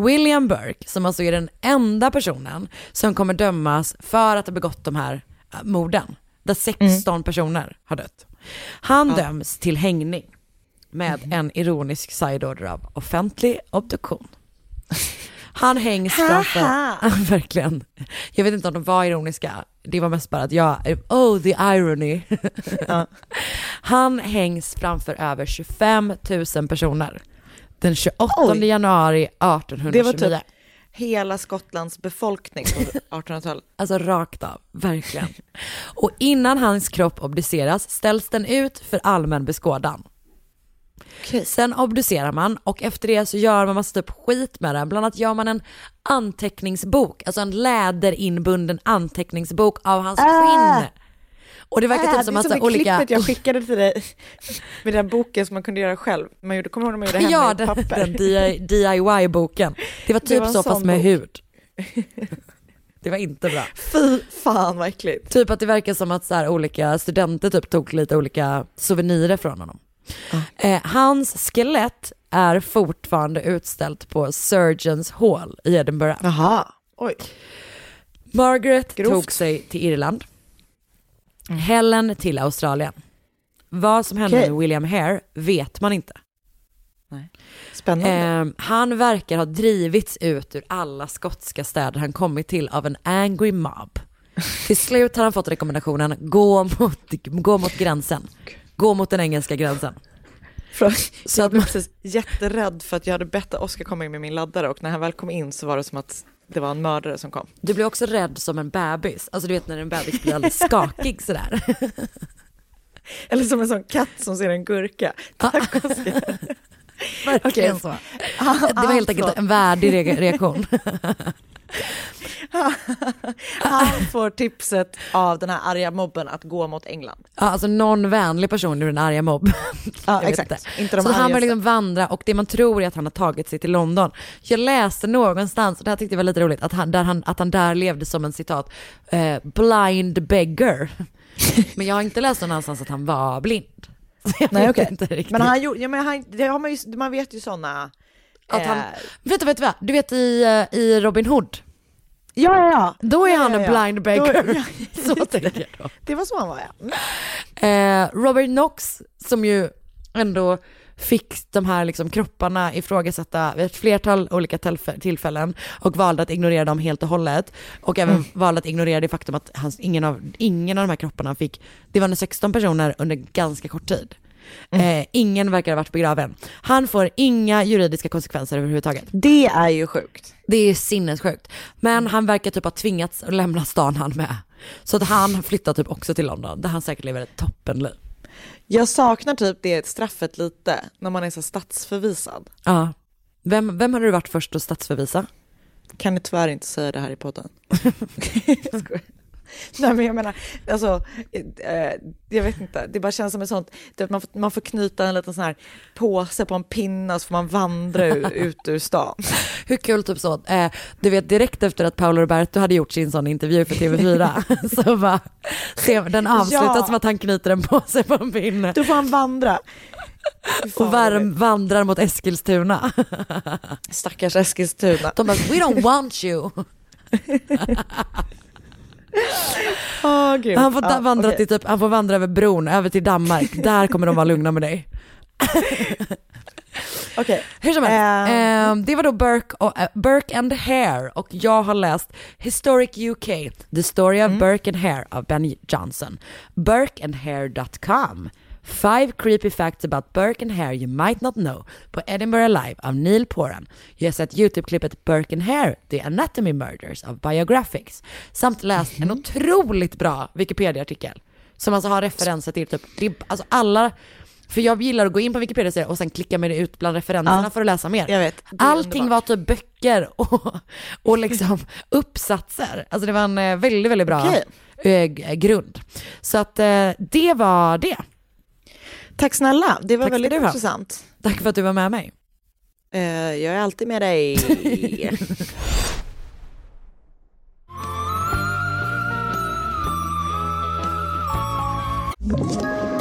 William Burke, som alltså är den enda personen som kommer dömas för att ha begått de här äh, morden, där 16 personer har dött. Han döms till hängning med en ironisk sideorder av offentlig obduktion. Han hängs framför... (laughs) Verkligen. Jag vet inte om de var ironiska. Det var mest bara att jag, oh the irony. (laughs) Han hängs framför över 25 000 personer. Den 28 Oj. januari 1829. Det var typ hela Skottlands befolkning på 1800-talet. (laughs) Alltså rakt av, verkligen. Och innan hans kropp obduceras ställs den ut för allmän beskådan. Sen obducerar man och efter det så gör man massa typ skit med den. Bland annat gör man en anteckningsbok, alltså en läderinbunden anteckningsbok av hans skinn. Och det verkar Äh, typ som det är som olika... klippet jag skickade till dig (laughs) med den boken som man kunde göra själv. Man gjorde, kommer du ihåg när man gjorde hemma (laughs) Ja, i den, papper? den DIY-boken. Det var Det typ var en så fast med bok. hud. (laughs) Det var inte bra. Fy fan vad äckligt. Typ att det verkar som att så här, olika studenter typ tog lite olika souvenirer från honom. Eh, hans skelett är fortfarande utställt på Surgeons Hall i Edinburgh. Jaha, oj. Margaret Grovt. tog sig till Irland. Helen till Australien. Vad som hände Okej. med William Hare vet man inte. Spännande. Eh, han verkar ha drivits ut ur alla skotska städer han kommit till av en angry mob. (laughs) Till slut har han fått rekommendationen, gå mot, gå mot gränsen. Gå mot den engelska gränsen. Så jag blev precis jätterädd för att jag hade bett Oskar komma in med min laddare och när han väl kom in så var det som att det var en mördare som kom. Du blir också rädd som en bebis. Alltså du vet när en bebis blir alldeles skakig sådär. (laughs) Eller som en sån katt som ser en gurka. Tack Oskar. (laughs) Verkligen så. Det var helt enkelt en värdig re- reaktion. (laughs) (laughs) Han får tipset av den här arga mobben att gå mot England. Ja, alltså någon vänlig person ur en arga mobb. (laughs) Ja, exakt. inte. Inte så han börjar liksom vandra och det man tror är att han har tagit sig till London. Jag läste någonstans, och det här tyckte jag var lite roligt, att han där, han, att han där levde som en citat, eh, blind beggar. (laughs) Men jag har inte läst någon annanstans att han var blind. Nej okej. inte riktigt. Men han gjorde, ja, men han, det har man, ju, man vet ju sådana. Att han, vet du, vet du vad? Du vet i, eh, i Robin Hood, Ja, ja, ja. då är Ja, han ja, en ja. blind beggar. Då- (laughs) ja, (laughs) så tänker jag då. Det var så han var ja. Mm. Eh, Robert Knox som ju ändå fick de här liksom kropparna ifrågasatta vid ett flertal olika tillfä- tillfällen och valde att ignorera dem helt och hållet. Och även Mm. valde att ignorera det faktum att hans, ingen, av, ingen av de här kropparna fick, det var nu 16 personer under ganska kort tid. Mm. Eh, ingen verkar ha varit begraven. Han får inga juridiska konsekvenser överhuvudtaget. Det är ju sjukt. Det är sinnessjukt. Men han verkar typ ha tvingats att lämna stan han med. Så att han flyttar typ också till London där han säkert lever ett toppenliv. Jag saknar typ det straffet lite när man är så statsförvisad. Ja. Vem, vem hade du varit först att statsförvisa? Kan ni tyvärr inte säga det här i podden. (laughs) (laughs) Nej men jag menar, alltså, eh, jag vet inte, det bara känns som ett sånt, att man, får, man får knyta en liten sån här påse på en pinne och så får man vandra u- (laughs) ut ur stan. Hur kul typ så, eh, du vet direkt efter att Paolo Roberto hade gjort sin sån intervju för TV4 (laughs) så bara, se, den avslutas Ja. med att han knyter en påse på en pinne Då får han vandra. och varm, vandrar mot Eskilstuna. Stackars Eskilstuna. De bara, we don't want you. Gud. Han får Ja, vandra till typ, han får vandra över bron, över till Danmark, där kommer de vara lugna med dig. (laughs) Okej. Hur som helst, Eh, eh, det var då Burke, och, eh, Burke and Hare och jag har läst Historic UK, The Story Mm. of Burke and Hare av Ben Johnson. Burkeandhare.com. Five creepy facts about Burke and Hare you might not know på Edinburgh Live av Neil Poran. Jag har sett YouTube-klippet Burke and Hare, The Anatomy Murders av Biographics. Samt läst en otroligt bra Wikipedia-artikel som alltså har referenser till typ, det alltså alla för jag gillar att gå in på Wikipedia och sen klicka mig ut bland referenserna Ja. för att läsa mer. Jag vet, Allting underbart. var typ böcker (laughs) och, och liksom uppsatser. Alltså det var en eh, väldigt, väldigt bra Okej. eh, grund. Så att eh, det var det. Tack snälla, det var Tack väldigt intressant. Tack för att du var med mig. Eh, jag är alltid med dig. (laughs)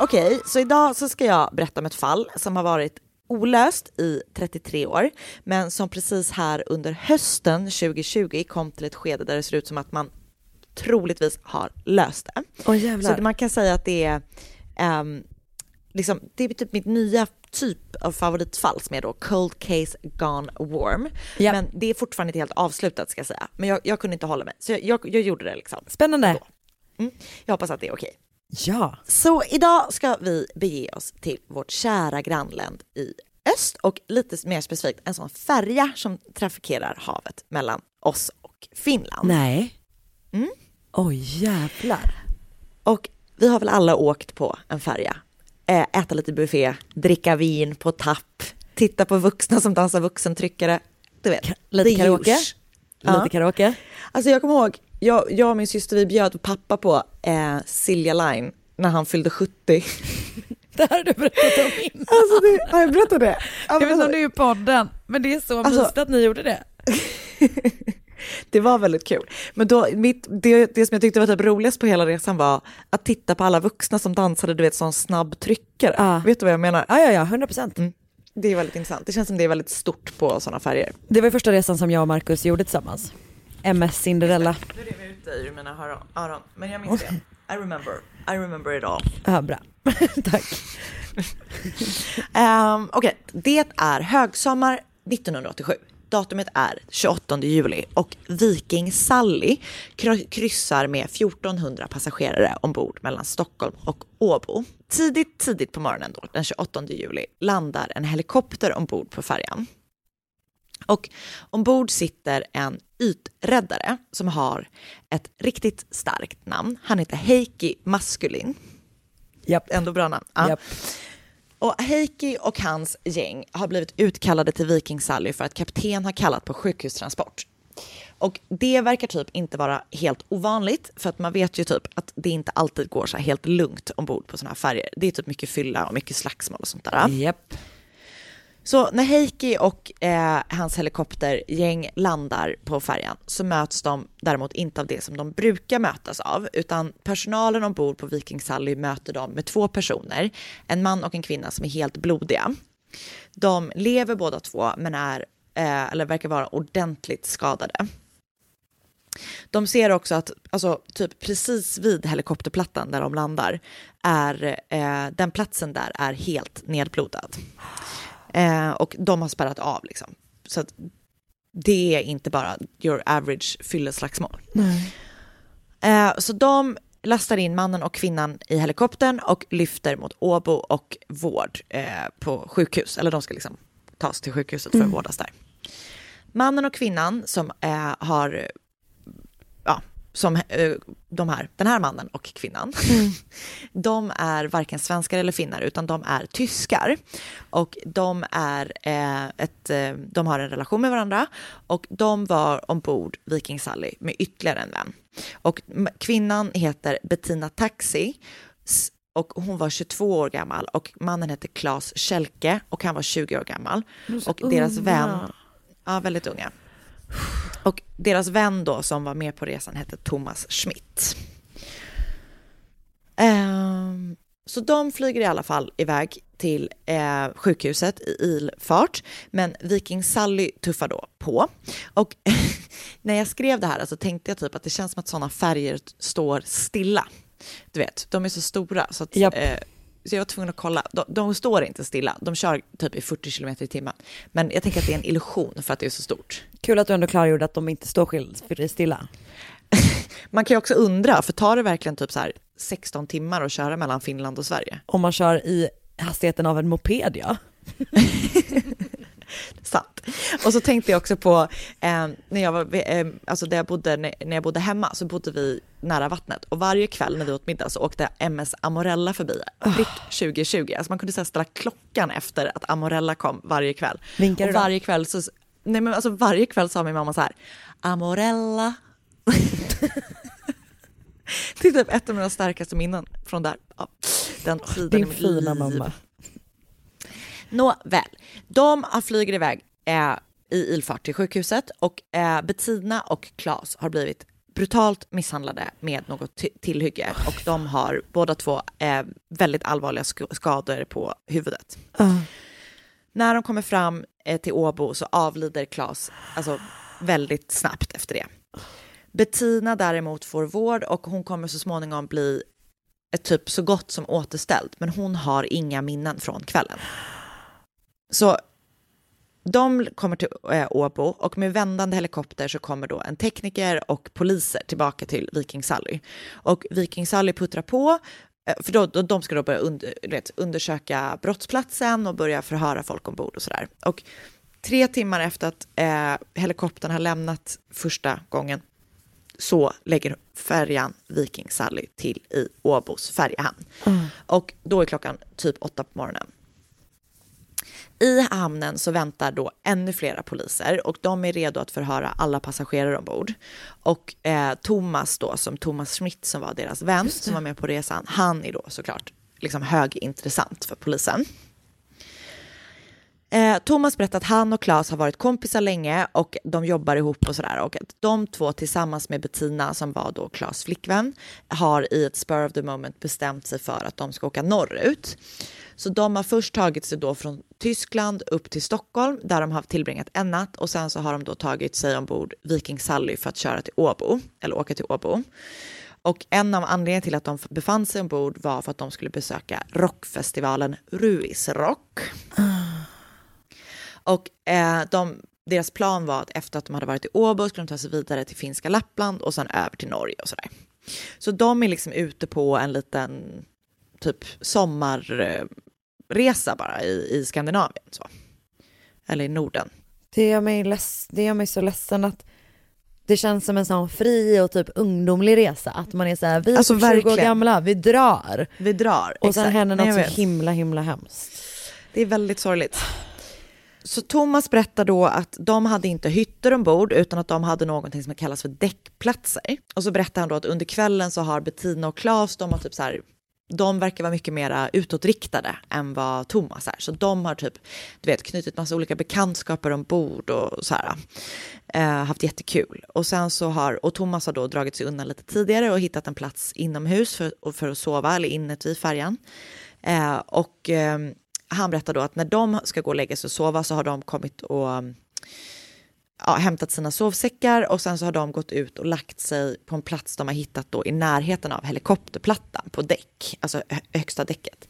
Okej, så idag så ska jag berätta om ett fall som har varit olöst i 33 år, men som precis här under hösten 2020 kom till ett skede där det ser ut som att man troligtvis har löst det. Jävlar. Så man kan säga att det är, ehm, liksom, det är typ mitt nya typ av favoritfall som är då Cold Case Gone Warm. Ja. Men det är fortfarande inte helt avslutat ska jag säga. Men jag, jag kunde inte hålla mig, så jag, jag, jag gjorde det liksom. Spännande. Mm. Jag hoppas att det är okej. Ja. Så idag ska vi bege oss till vårt kära grannland i öst och lite mer specifikt en sån färja som trafikerar havet mellan oss och Finland. Nej. Mm. Oj jävlar. Och vi har väl alla åkt på en färja, Eh, äta lite buffé, dricka vin på tapp, titta på vuxna som dansar vuxentryckare. Du vet, lite karaoke. usual. Ja. Lite karaoke. Alltså jag kommer ihåg, jag, jag och min syster vi bjöd pappa på eh, Silja Line när han fyllde 70. (laughs) Det här har du berättat om innan. Alltså det, har jag berättat det? Jag vet inte om det är i podden, men det är så Alltså- mysigt att ni gjorde det. (laughs) Det var väldigt kul. Men då, mitt, det, det som jag tyckte var typ roligast på hela resan var att titta på alla vuxna som dansade, du vet, sån snabb tryckare. Ja. Vet du vad jag menar? Ja, ja, ja, 100 procent. Mm. Det är väldigt intressant. Det känns som det är väldigt stort på sådana färger. Det var första resan som jag och Marcus gjorde tillsammans. MS Cinderella. Nu rev jag ut dig ur mina öron, men jag minns det. I remember. I remember it all. Ja, bra. (laughs) Tack. Um, Okej, det är högsommar 1987. Datumet är 28 juli och Viking Sally kry- kryssar med 1400 passagerare ombord mellan Stockholm och Åbo. Tidigt, tidigt på morgonen då, den 28 juli, landar en helikopter ombord på färjan. Och ombord sitter en yträddare som har ett riktigt starkt namn. Han heter Heikki Maskulin. Japp. Ändå bra namn. Ja. Japp. Och Heikki och hans gäng har blivit utkallade till Viking Sally för att kapten har kallat på sjukhustransport. Och det verkar typ inte vara helt ovanligt för att man vet ju typ att det inte alltid går så här helt lugnt ombord på sådana här färger. Det är typ mycket fylla och mycket slagsmål och sånt där. Japp. Så när Heikki och eh, hans helikoptergäng landar på färjan så möts de däremot inte av det som de brukar mötas av, utan personalen ombord på Viking Sally möter dem med två personer, en man och en kvinna som är helt blodiga. De lever båda två, men är, eh, eller verkar vara ordentligt skadade. De ser också att, alltså typ precis vid helikopterplattan där de landar, är eh, den platsen där är helt nedblodad. Eh, och de har spärrat av liksom. Så att det är inte bara your average fylleslagsmål. Eh, så de lastar in mannen och kvinnan i helikoptern och lyfter mot Åbo och vård eh, på sjukhus. Eller de ska liksom tas till sjukhuset för att vårdas där. Mannen och kvinnan som eh, har, som eh, de här, den här mannen och kvinnan, (laughs) de är varken svenskar eller finnar utan de är tyskar. Och de, är, eh, ett, eh, de har en relation med varandra och de var ombord Viking Sally med ytterligare en vän. Och kvinnan heter Bettina Taxi och hon var 22 år gammal och mannen hette Claes Kjellke och han var 20 år gammal. Och deras vän, ja väldigt unga. Och deras vän då som var med på resan hette Thomas Schmidt. Ehm, så de flyger i alla fall iväg till eh, sjukhuset i ilfart, men Viking Sally tuffar då på. Och (laughs) när jag skrev det här så tänkte jag typ att det känns som att sådana färger står stilla. Du vet, de är så stora så att Japp. eh, så jag var tvungen att kolla. De, de står inte stilla, de kör typ i 40 km i timmen. Men jag tänker att det är en illusion för att det är så stort. Kul att du ändå klargjorde att de inte står stilla. (laughs) Man kan ju också undra, för tar det verkligen typ så här 16 timmar att köra mellan Finland och Sverige? Om man kör i hastigheten av en moped ja. (laughs) (laughs) Sant. Och så tänkte jag också på, eh, när jag var, eh, alltså där jag bodde, när, jag bodde hemma så bodde vi nära vattnet och varje kväll när vi åt middag så åkte MS Amorella förbi, prick 2020. Alltså man kunde så här ställa klockan efter att Amorella kom varje kväll. Vinkar du och då? varje kväll så, nej men alltså varje kväll sa min mamma så här, Amorella. (laughs) det är typ ett av mina starkaste minnen från där, ja, den tiden Din fina liv. mamma. Nåväl, de flyger iväg eh, i ilfart till sjukhuset och eh, Bettina och Claes har blivit brutalt misshandlade med något tillhygge och de har båda två eh, väldigt allvarliga sk- skador på huvudet. När de kommer fram eh, till Åbo så avlider Claes alltså, väldigt snabbt efter det. Bettina däremot får vård och hon kommer så småningom bli ett typ så gott som återställd, men hon har inga minnen från kvällen. Så de kommer till eh, Åbo och med vändande helikopter så kommer då en tekniker och poliser tillbaka till Viking Sally. Och Viking Sally puttrar på, eh, för då, då, de ska då börja under, vet, undersöka brottsplatsen och börja förhöra folk ombord och sådär. Och tre timmar efter att eh, helikoptern har lämnat första gången så lägger färjan Viking Sally till i Åbos färjehamn. Och då är klockan typ åtta på morgonen. I hamnen så väntar då ännu flera poliser och de är redo att förhöra alla passagerare ombord. Och eh, Thomas då, som Thomas Schmidt som var deras vän som var med på resan, han är då såklart liksom högintressant för polisen. Eh, Thomas berättar att han och Claes har varit kompisar länge och de jobbar ihop och sådär. Och att de två tillsammans med Bettina, som var då Claes flickvän, har i ett spur of the moment bestämt sig för att de ska åka norrut. Så de har först tagit sig då från Tyskland upp till Stockholm där de har tillbringat en natt och sen så har de då tagit sig ombord Viking Sally för att köra till Åbo, eller åka till Åbo. Och en av anledningarna till att de befann sig ombord var för att de skulle besöka rockfestivalen Ruisrock. Och eh, de, deras plan var att efter att de hade varit i Åbo skulle de ta sig vidare till finska Lappland och sen över till Norge och sådär. Så de är liksom ute på en liten typ sommarresa bara i, i Skandinavien. Så. Eller i Norden. Det gör, mig leds, det gör mig så ledsen att det känns som en sån fri och typ ungdomlig resa. Att man är så här, vi är Alltså, typ 20 år gamla, vi drar. Vi drar. Och sen händer Nej, något jag så himla himla hemskt. Det är väldigt sorgligt. Så Thomas berättar då att de hade inte hytter ombord utan att de hade någonting som kallas för däckplatser. Och så berättar han då att under kvällen så har Bettina och Claes, de har typ så här de verkar vara mycket mer utåtriktade än vad Thomas är. Så de har typ, du vet, knutit massa olika bekantskaper ombord och så här. Eh, haft jättekul. Och sen så har, och Thomas har då dragit sig undan lite tidigare och hittat en plats inomhus för, för att sova, eller inuti färjan. Eh, och eh, han berättar då att när de ska gå och lägga sig och sova så har de kommit och ja, hämtat sina sovsäckar och sen så har de gått ut och lagt sig på en plats de har hittat då i närheten av helikopterplattan på däck, alltså hö- högsta däcket.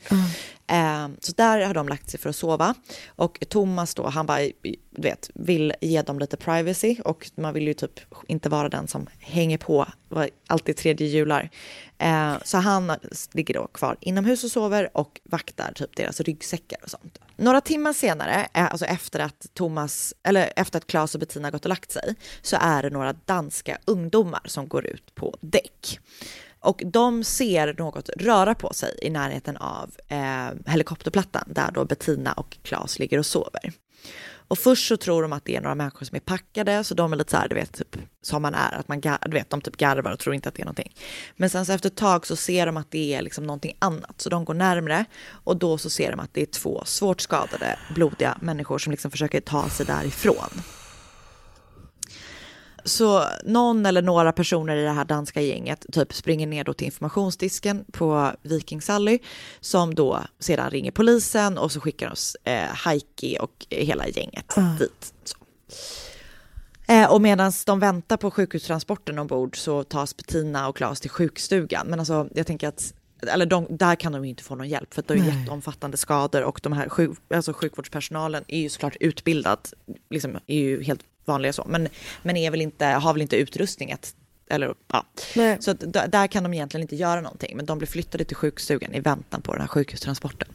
Eh, så där har de lagt sig för att sova. Och Thomas då, han bara, du vet, vill ge dem lite privacy och man vill ju typ inte vara den som hänger på, var alltid tredje jular. Eh, så han ligger då kvar inomhus och sover och vaktar typ deras ryggsäckar och sånt. Några timmar senare, eh, alltså efter att Thomas, eller efter att Claes och Bettina gått och lagt sig, så är det några danska ungdomar som går ut på däck. Och de ser något röra på sig i närheten av eh, helikopterplattan där då Bettina och Claes ligger och sover. Och först så tror de att det är några människor som är packade, så de är lite så här, du vet, typ som man är, att man, du vet, de typ garvar och tror inte att det är någonting. Men sen så efter ett tag så ser de att det är liksom någonting annat, så de går närmre och då så ser de att det är två svårt skadade, blodiga människor som liksom försöker ta sig därifrån. Så någon eller några personer i det här danska gänget typ springer ner då till informationsdisken på Viking Sally som då sedan ringer polisen och så skickar oss eh, Heikki och hela gänget dit. Så. Eh, och medan de väntar på sjukhustransporten ombord så tas Bettina och Claes till sjukstugan. Men alltså jag tänker att eller de, där kan de ju inte få någon hjälp för att är Nej. jätteomfattande skador och de här sjuk, alltså sjukvårdspersonalen är ju såklart utbildad, liksom är ju helt vanliga så, men, men är väl inte, har väl inte utrustning att, eller ja. Nej. Så att där kan de egentligen inte göra någonting, men de blir flyttade till sjukstugan i väntan på den här sjukhustransporten.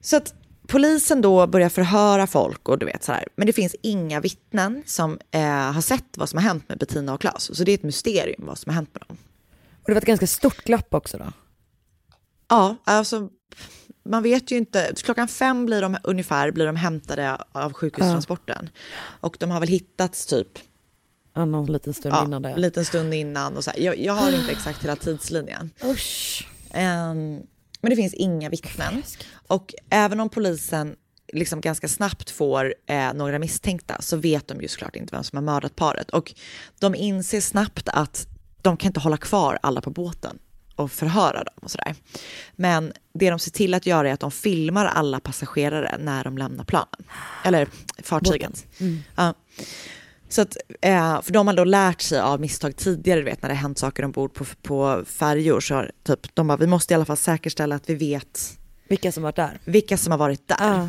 Så att polisen då börjar förhöra folk och du vet så här, men det finns inga vittnen som eh, har sett vad som har hänt med Bettina och Claes, så det är ett mysterium vad som har hänt med dem. Och det var ett ganska stort glapp också då. Ja, alltså man vet ju inte. Klockan fem blir de ungefär blir de hämtade av sjukhustransporten. Och de har väl hittats typ Ja, någon liten stund ja, innan det. en liten stund innan. Och så här. Jag, jag har inte exakt hela tidslinjen. Usch. Ehm, men det finns inga vittnen. Och även om polisen liksom ganska snabbt får eh, några misstänkta så vet de ju såklart inte vem som har mördat paret. Och de inser snabbt att de kan inte hålla kvar alla på båten och förhöra dem och sådär. Men det de ser till att göra är att de filmar alla passagerare när de lämnar planen. Eller fartygen. Ja. Så att, eh, för de har då lärt sig av misstag tidigare, du vet när det hänt saker ombord på, på färjor. Så typ, de bara, vi måste i alla fall säkerställa att vi vet Vilka som varit där. vilka som har varit där. Ja.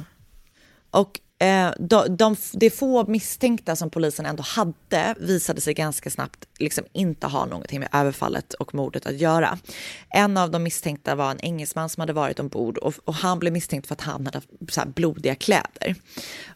Och Eh, de, de, de få misstänkta som polisen ändå hade visade sig ganska snabbt liksom inte ha någonting med överfallet och mordet att göra. En av de misstänkta var en engelsman som hade varit ombord och, och han blev misstänkt för att han hade så här blodiga kläder.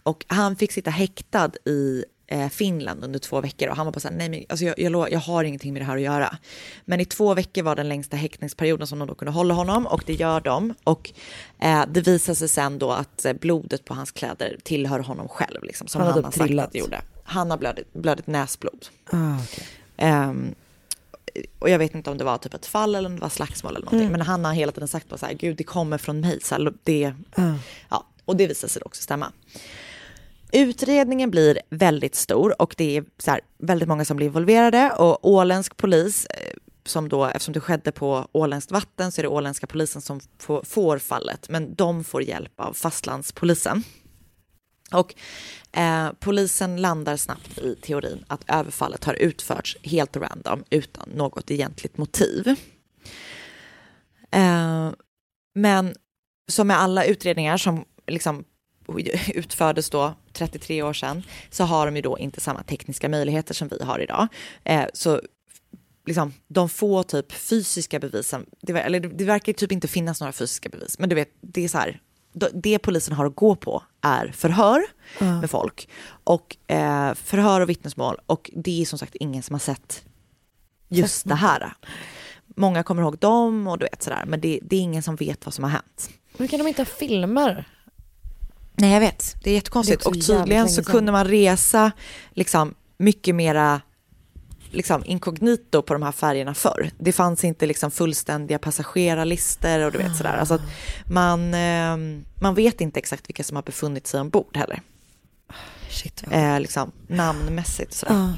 Och han fick sitta häktad i Finland under två veckor och han var bara så här, nej men alltså jag, jag, jag har ingenting med det här att göra. Men i två veckor var den längsta häktningsperioden som de då kunde hålla honom och det gör de. Och eh, det visar sig sen då att eh, blodet på hans kläder tillhör honom själv, liksom, som Han han, har sagt att det gjorde. Han har blödit, blödit näsblod. Ah, okay. Ehm, och jag vet inte om det var typ ett fall eller om det var slagsmål eller någonting. Mm. Men han har hela tiden sagt bara så här, gud det kommer från mig. Så här, det, Ah. ja. Och det visar sig också stämma. Utredningen blir väldigt stor och det är så här, väldigt många som blir involverade och åländsk polis, eh, som då, eftersom det skedde på åländskt vatten så är det åländska polisen som får, får fallet, men de får hjälp av fastlandspolisen. Och eh, polisen landar snabbt i teorin att överfallet har utförts helt random utan något egentligt motiv. Eh, men som med alla utredningar som liksom (laughs) utfördes då 33 år sedan så har de ju då inte samma tekniska möjligheter som vi har idag. Eh, så liksom, de få typ fysiska bevisen, det, eller det verkar typ inte finnas några fysiska bevis, men du vet, det är så här, det polisen har att gå på är förhör Ja. med folk och eh, förhör och vittnesmål och det är som sagt ingen som har sett just det här. Många kommer ihåg dem och du vet sådär, men det, det är ingen som vet vad som har hänt. Hur kan de inte ha filmer? Nej, jag vet. Det är jättekonstigt. Det är och tydligen så kunde man resa liksom mycket mera liksom inkognito på de här färgerna förr. Det fanns inte liksom fullständiga passagerarlistor och du vet sådär. Alltså man, eh, man vet inte exakt vilka som har befunnit sig ombord heller. Shit, vad Eh, liksom namnmässigt sådär. Ja.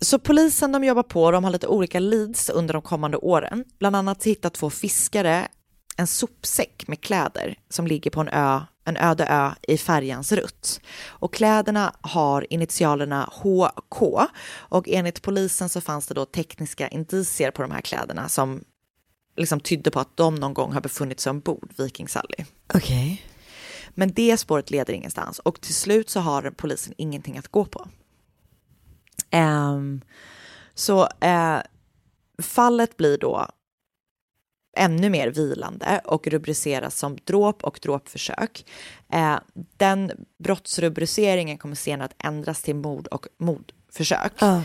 Så polisen de jobbar på, de har lite olika leads under de kommande åren. Bland annat hittar två fiskare en sopsäck med kläder som ligger på en ö, en öde ö i färjans rutt. Och kläderna har initialerna HK och enligt polisen så fanns det då tekniska indicier på de här kläderna som liksom tydde på att de någon gång har befunnit sig ombord Viking Sally. Okej. Men det spåret leder ingenstans och till slut så har polisen ingenting att gå på. Ehm, så eh, fallet blir då ännu mer vilande och rubriceras som dråp och dråpförsök. Eh, den brottsrubriceringen kommer senare att ändras till mord och mordförsök. Ja.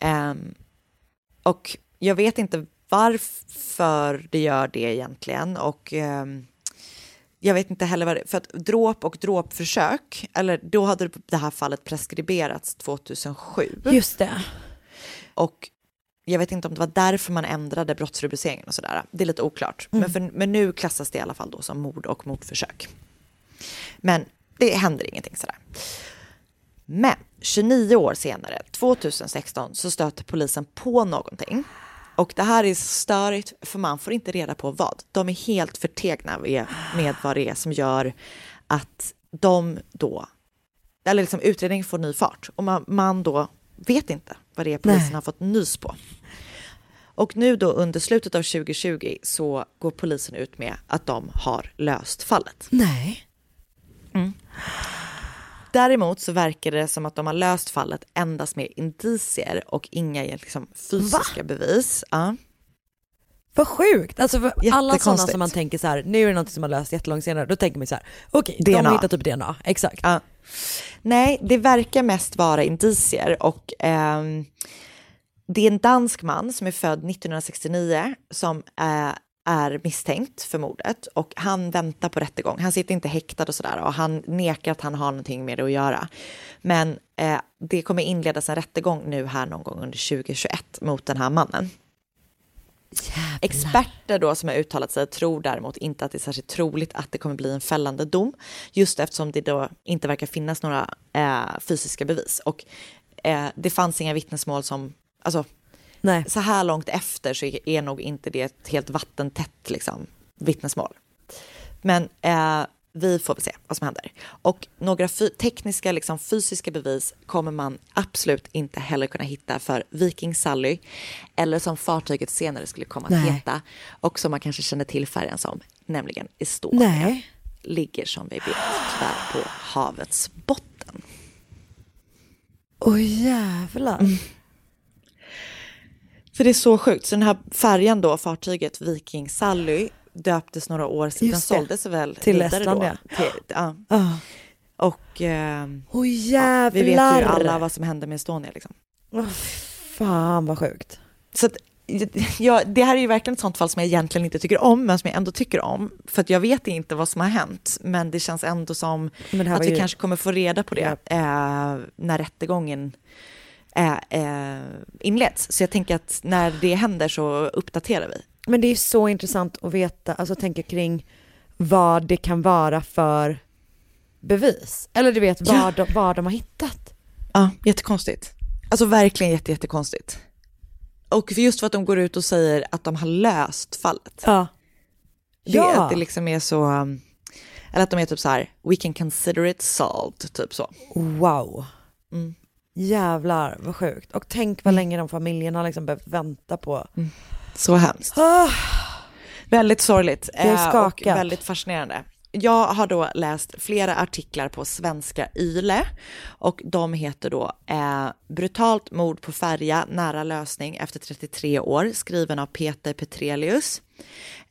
Ehm, och jag vet inte varför det gör det egentligen och ehm, jag vet inte heller vad det för att dråp och dråpförsök, eller då hade det här fallet preskriberats 2007. Just det. Och jag vet inte om det var därför man ändrade brottsrubriceringen och sådär. Det är lite oklart. Mm. Men, för, men nu klassas det i alla fall då som mord och mordförsök. Men det händer ingenting sådär. Men 29 år senare, 2016, så stöter polisen på någonting. Och det här är störigt för man får inte reda på vad. De är helt förtegna med, med vad det är som gör att de då, eller liksom utredningen får ny fart och man, man då vet inte vad det är polisen Nej. har fått nys på. Och nu då under slutet av 2020 så går polisen ut med att de har löst fallet. Nej. Däremot så verkar det som att de har löst fallet endast med indicier och inga liksom, fysiska bevis. Ja. Vad sjukt. Alltså för alla sådana som man tänker så här, nu är det något som har löst jättelångt senare, då tänker man så här, okej, de DNA. har hittat typ DNA, exakt. Ja. Nej, det verkar mest vara indicier och ehm, det är en dansk man som är född 1969 som eh, är misstänkt för mordet och han väntar på rättegång. Han sitter inte häktad och sådär och han nekar att han har någonting med det att göra. Men eh, det kommer inledas en rättegång nu här någon gång under 2021 mot den här mannen. Experter då som har uttalat sig tror däremot inte att det är särskilt troligt att det kommer bli en fällande dom. Just eftersom det då inte verkar finnas några eh, fysiska bevis. Och eh, det fanns inga vittnesmål som, alltså Nej. så här långt efter så är nog inte det ett helt vattentätt liksom, vittnesmål. Men eh, vi får väl se vad som händer. Och några tekniska, liksom, fysiska bevis kommer man absolut inte heller kunna hitta för Viking Sally, eller som fartyget senare skulle komma att Nej. heta, och som man kanske känner till färjan som, nämligen Estonia. Nej. Ligger som vi vet tyvärr på havets botten. Oj jävlar. Mm. Så det är så sjukt. Så den här färjan då, fartyget Viking Sally, döptes några år sedan. Den såldes väl Till Estland, då. ja. Till, ja. Ah. Och ehm, Oj ja, vi vet ju alla vad som hände med Estonia. Liksom. Åh, fan vad sjukt. Så att, ja, det här är ju verkligen ett sånt fall som jag egentligen inte tycker om, men som jag ändå tycker om. För att jag vet inte vad som har hänt, men det känns ändå som att vi ju- kanske kommer få reda på det eh, när rättegången eh, eh, inleds. Så jag tänker att när det händer så uppdaterar vi. Men det är så intressant att veta, alltså tänka kring vad det kan vara för bevis. Eller du vet vad, de, vad de har hittat. Ja, jättekonstigt. Alltså verkligen jätte, jättekonstigt. Och för just för att de går ut och säger att de har löst fallet. Ja. Det, Ja. Att det liksom är så, eller att de är typ så här, we can consider it solved, typ så. Wow. Mm. Jävlar vad sjukt. Och tänk vad länge de familjerna har liksom behövt vänta på. Så hemskt. Ah, Väldigt sorgligt Jag är eh, och skakad. väldigt fascinerande. Jag har då läst flera artiklar på svenska YLE och de heter då eh, Brutalt mord på färja, nära lösning efter 33 år, skriven av Peter Petrelius.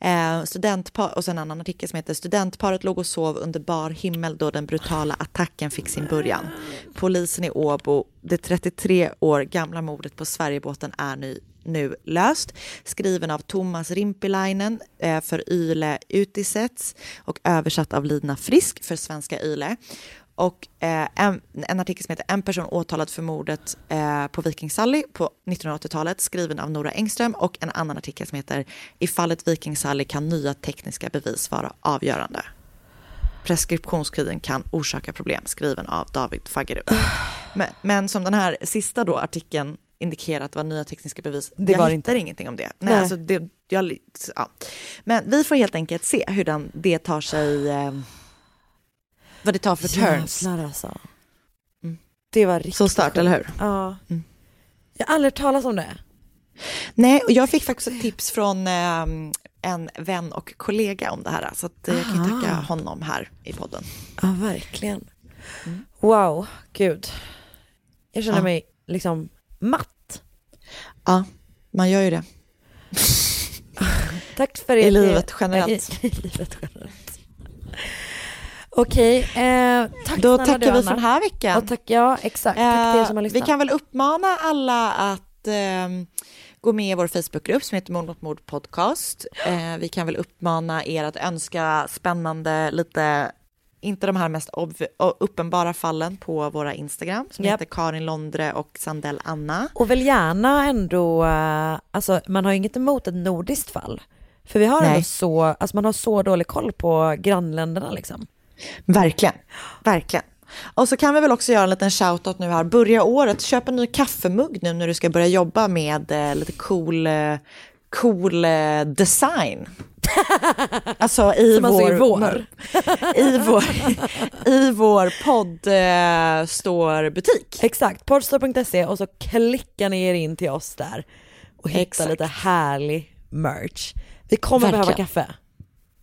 Eh, studentpar, och sen en annan artikel som heter Studentparet låg och sov under bar himmel då den brutala attacken fick sin början. Polisen i Åbo, det 33 år gamla mordet på Sverigebåten är nu, nu löst. Skriven av Thomas Rimpilainen eh, för Yle Utisets och översatt av Lina Frisk för Svenska Yle. Och eh, en, en artikel som heter En person åtalad för mordet eh, på Viking Sally på 1980-talet skriven av Nora Engström och en annan artikel som heter I fallet Viking Sally kan nya tekniska bevis vara avgörande. Preskriptionstiden kan orsaka problem skriven av David Faggerud. Men, men som den här sista då artikeln indikerar att det var nya tekniska bevis. Det jag var hittar inte. ingenting om det. Nej, Nej. Alltså det jag, ja. Men vi får helt enkelt se hur den, det tar sig, eh, vad det tar för turns. Jävlar alltså. Mm. Det var riktigt Så start, eller hur? Ja. Mm. Jag har aldrig hört talas om det. Nej, och jag fick faktiskt ett tips från eh, en vän och kollega om det här, så att, eh, jag kan tacka honom här i podden. Ja, verkligen. Wow, gud. Jag känner Ja. mig liksom matt. Ja, man gör ju det. (laughs) Tack för I er- livet generellt. I, i livet generellt. Okej, eh, tack Då tackar du, vi för den här veckan. Tack, ja, exakt. Tack till er som har Eh, lyssnat. Vi kan väl uppmana alla att eh, gå med i vår Facebookgrupp som heter Mord mot mord podcast. Eh, vi kan väl uppmana er att önska spännande, lite, inte de här mest uppenbara fallen på våra Instagram som Japp. heter Karin Londre och Sandell Anna. Och väl gärna ändå, eh, alltså man har ju inget emot ett nordiskt fall. För vi har Nej. ändå så, alltså man har så dålig koll på grannländerna liksom. Verkligen, verkligen. Och så kan vi väl också göra en liten shoutout nu här. Börja året, köp en ny kaffemugg nu när du ska börja jobba med eh, lite cool, eh, cool eh, design. (laughs) Alltså i Som alltså vår, är vår. (laughs) i vår, i vår podd eh. Exakt, podstore.se och så klickar ni er in till oss där och hittar Exakt. lite härlig merch. Vi kommer Verkligen. behöva kaffe.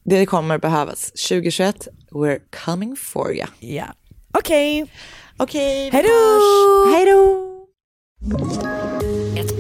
Det kommer behövas. 2021, we're coming for you. Ja. Okej. Okej, Hej då! Hej då!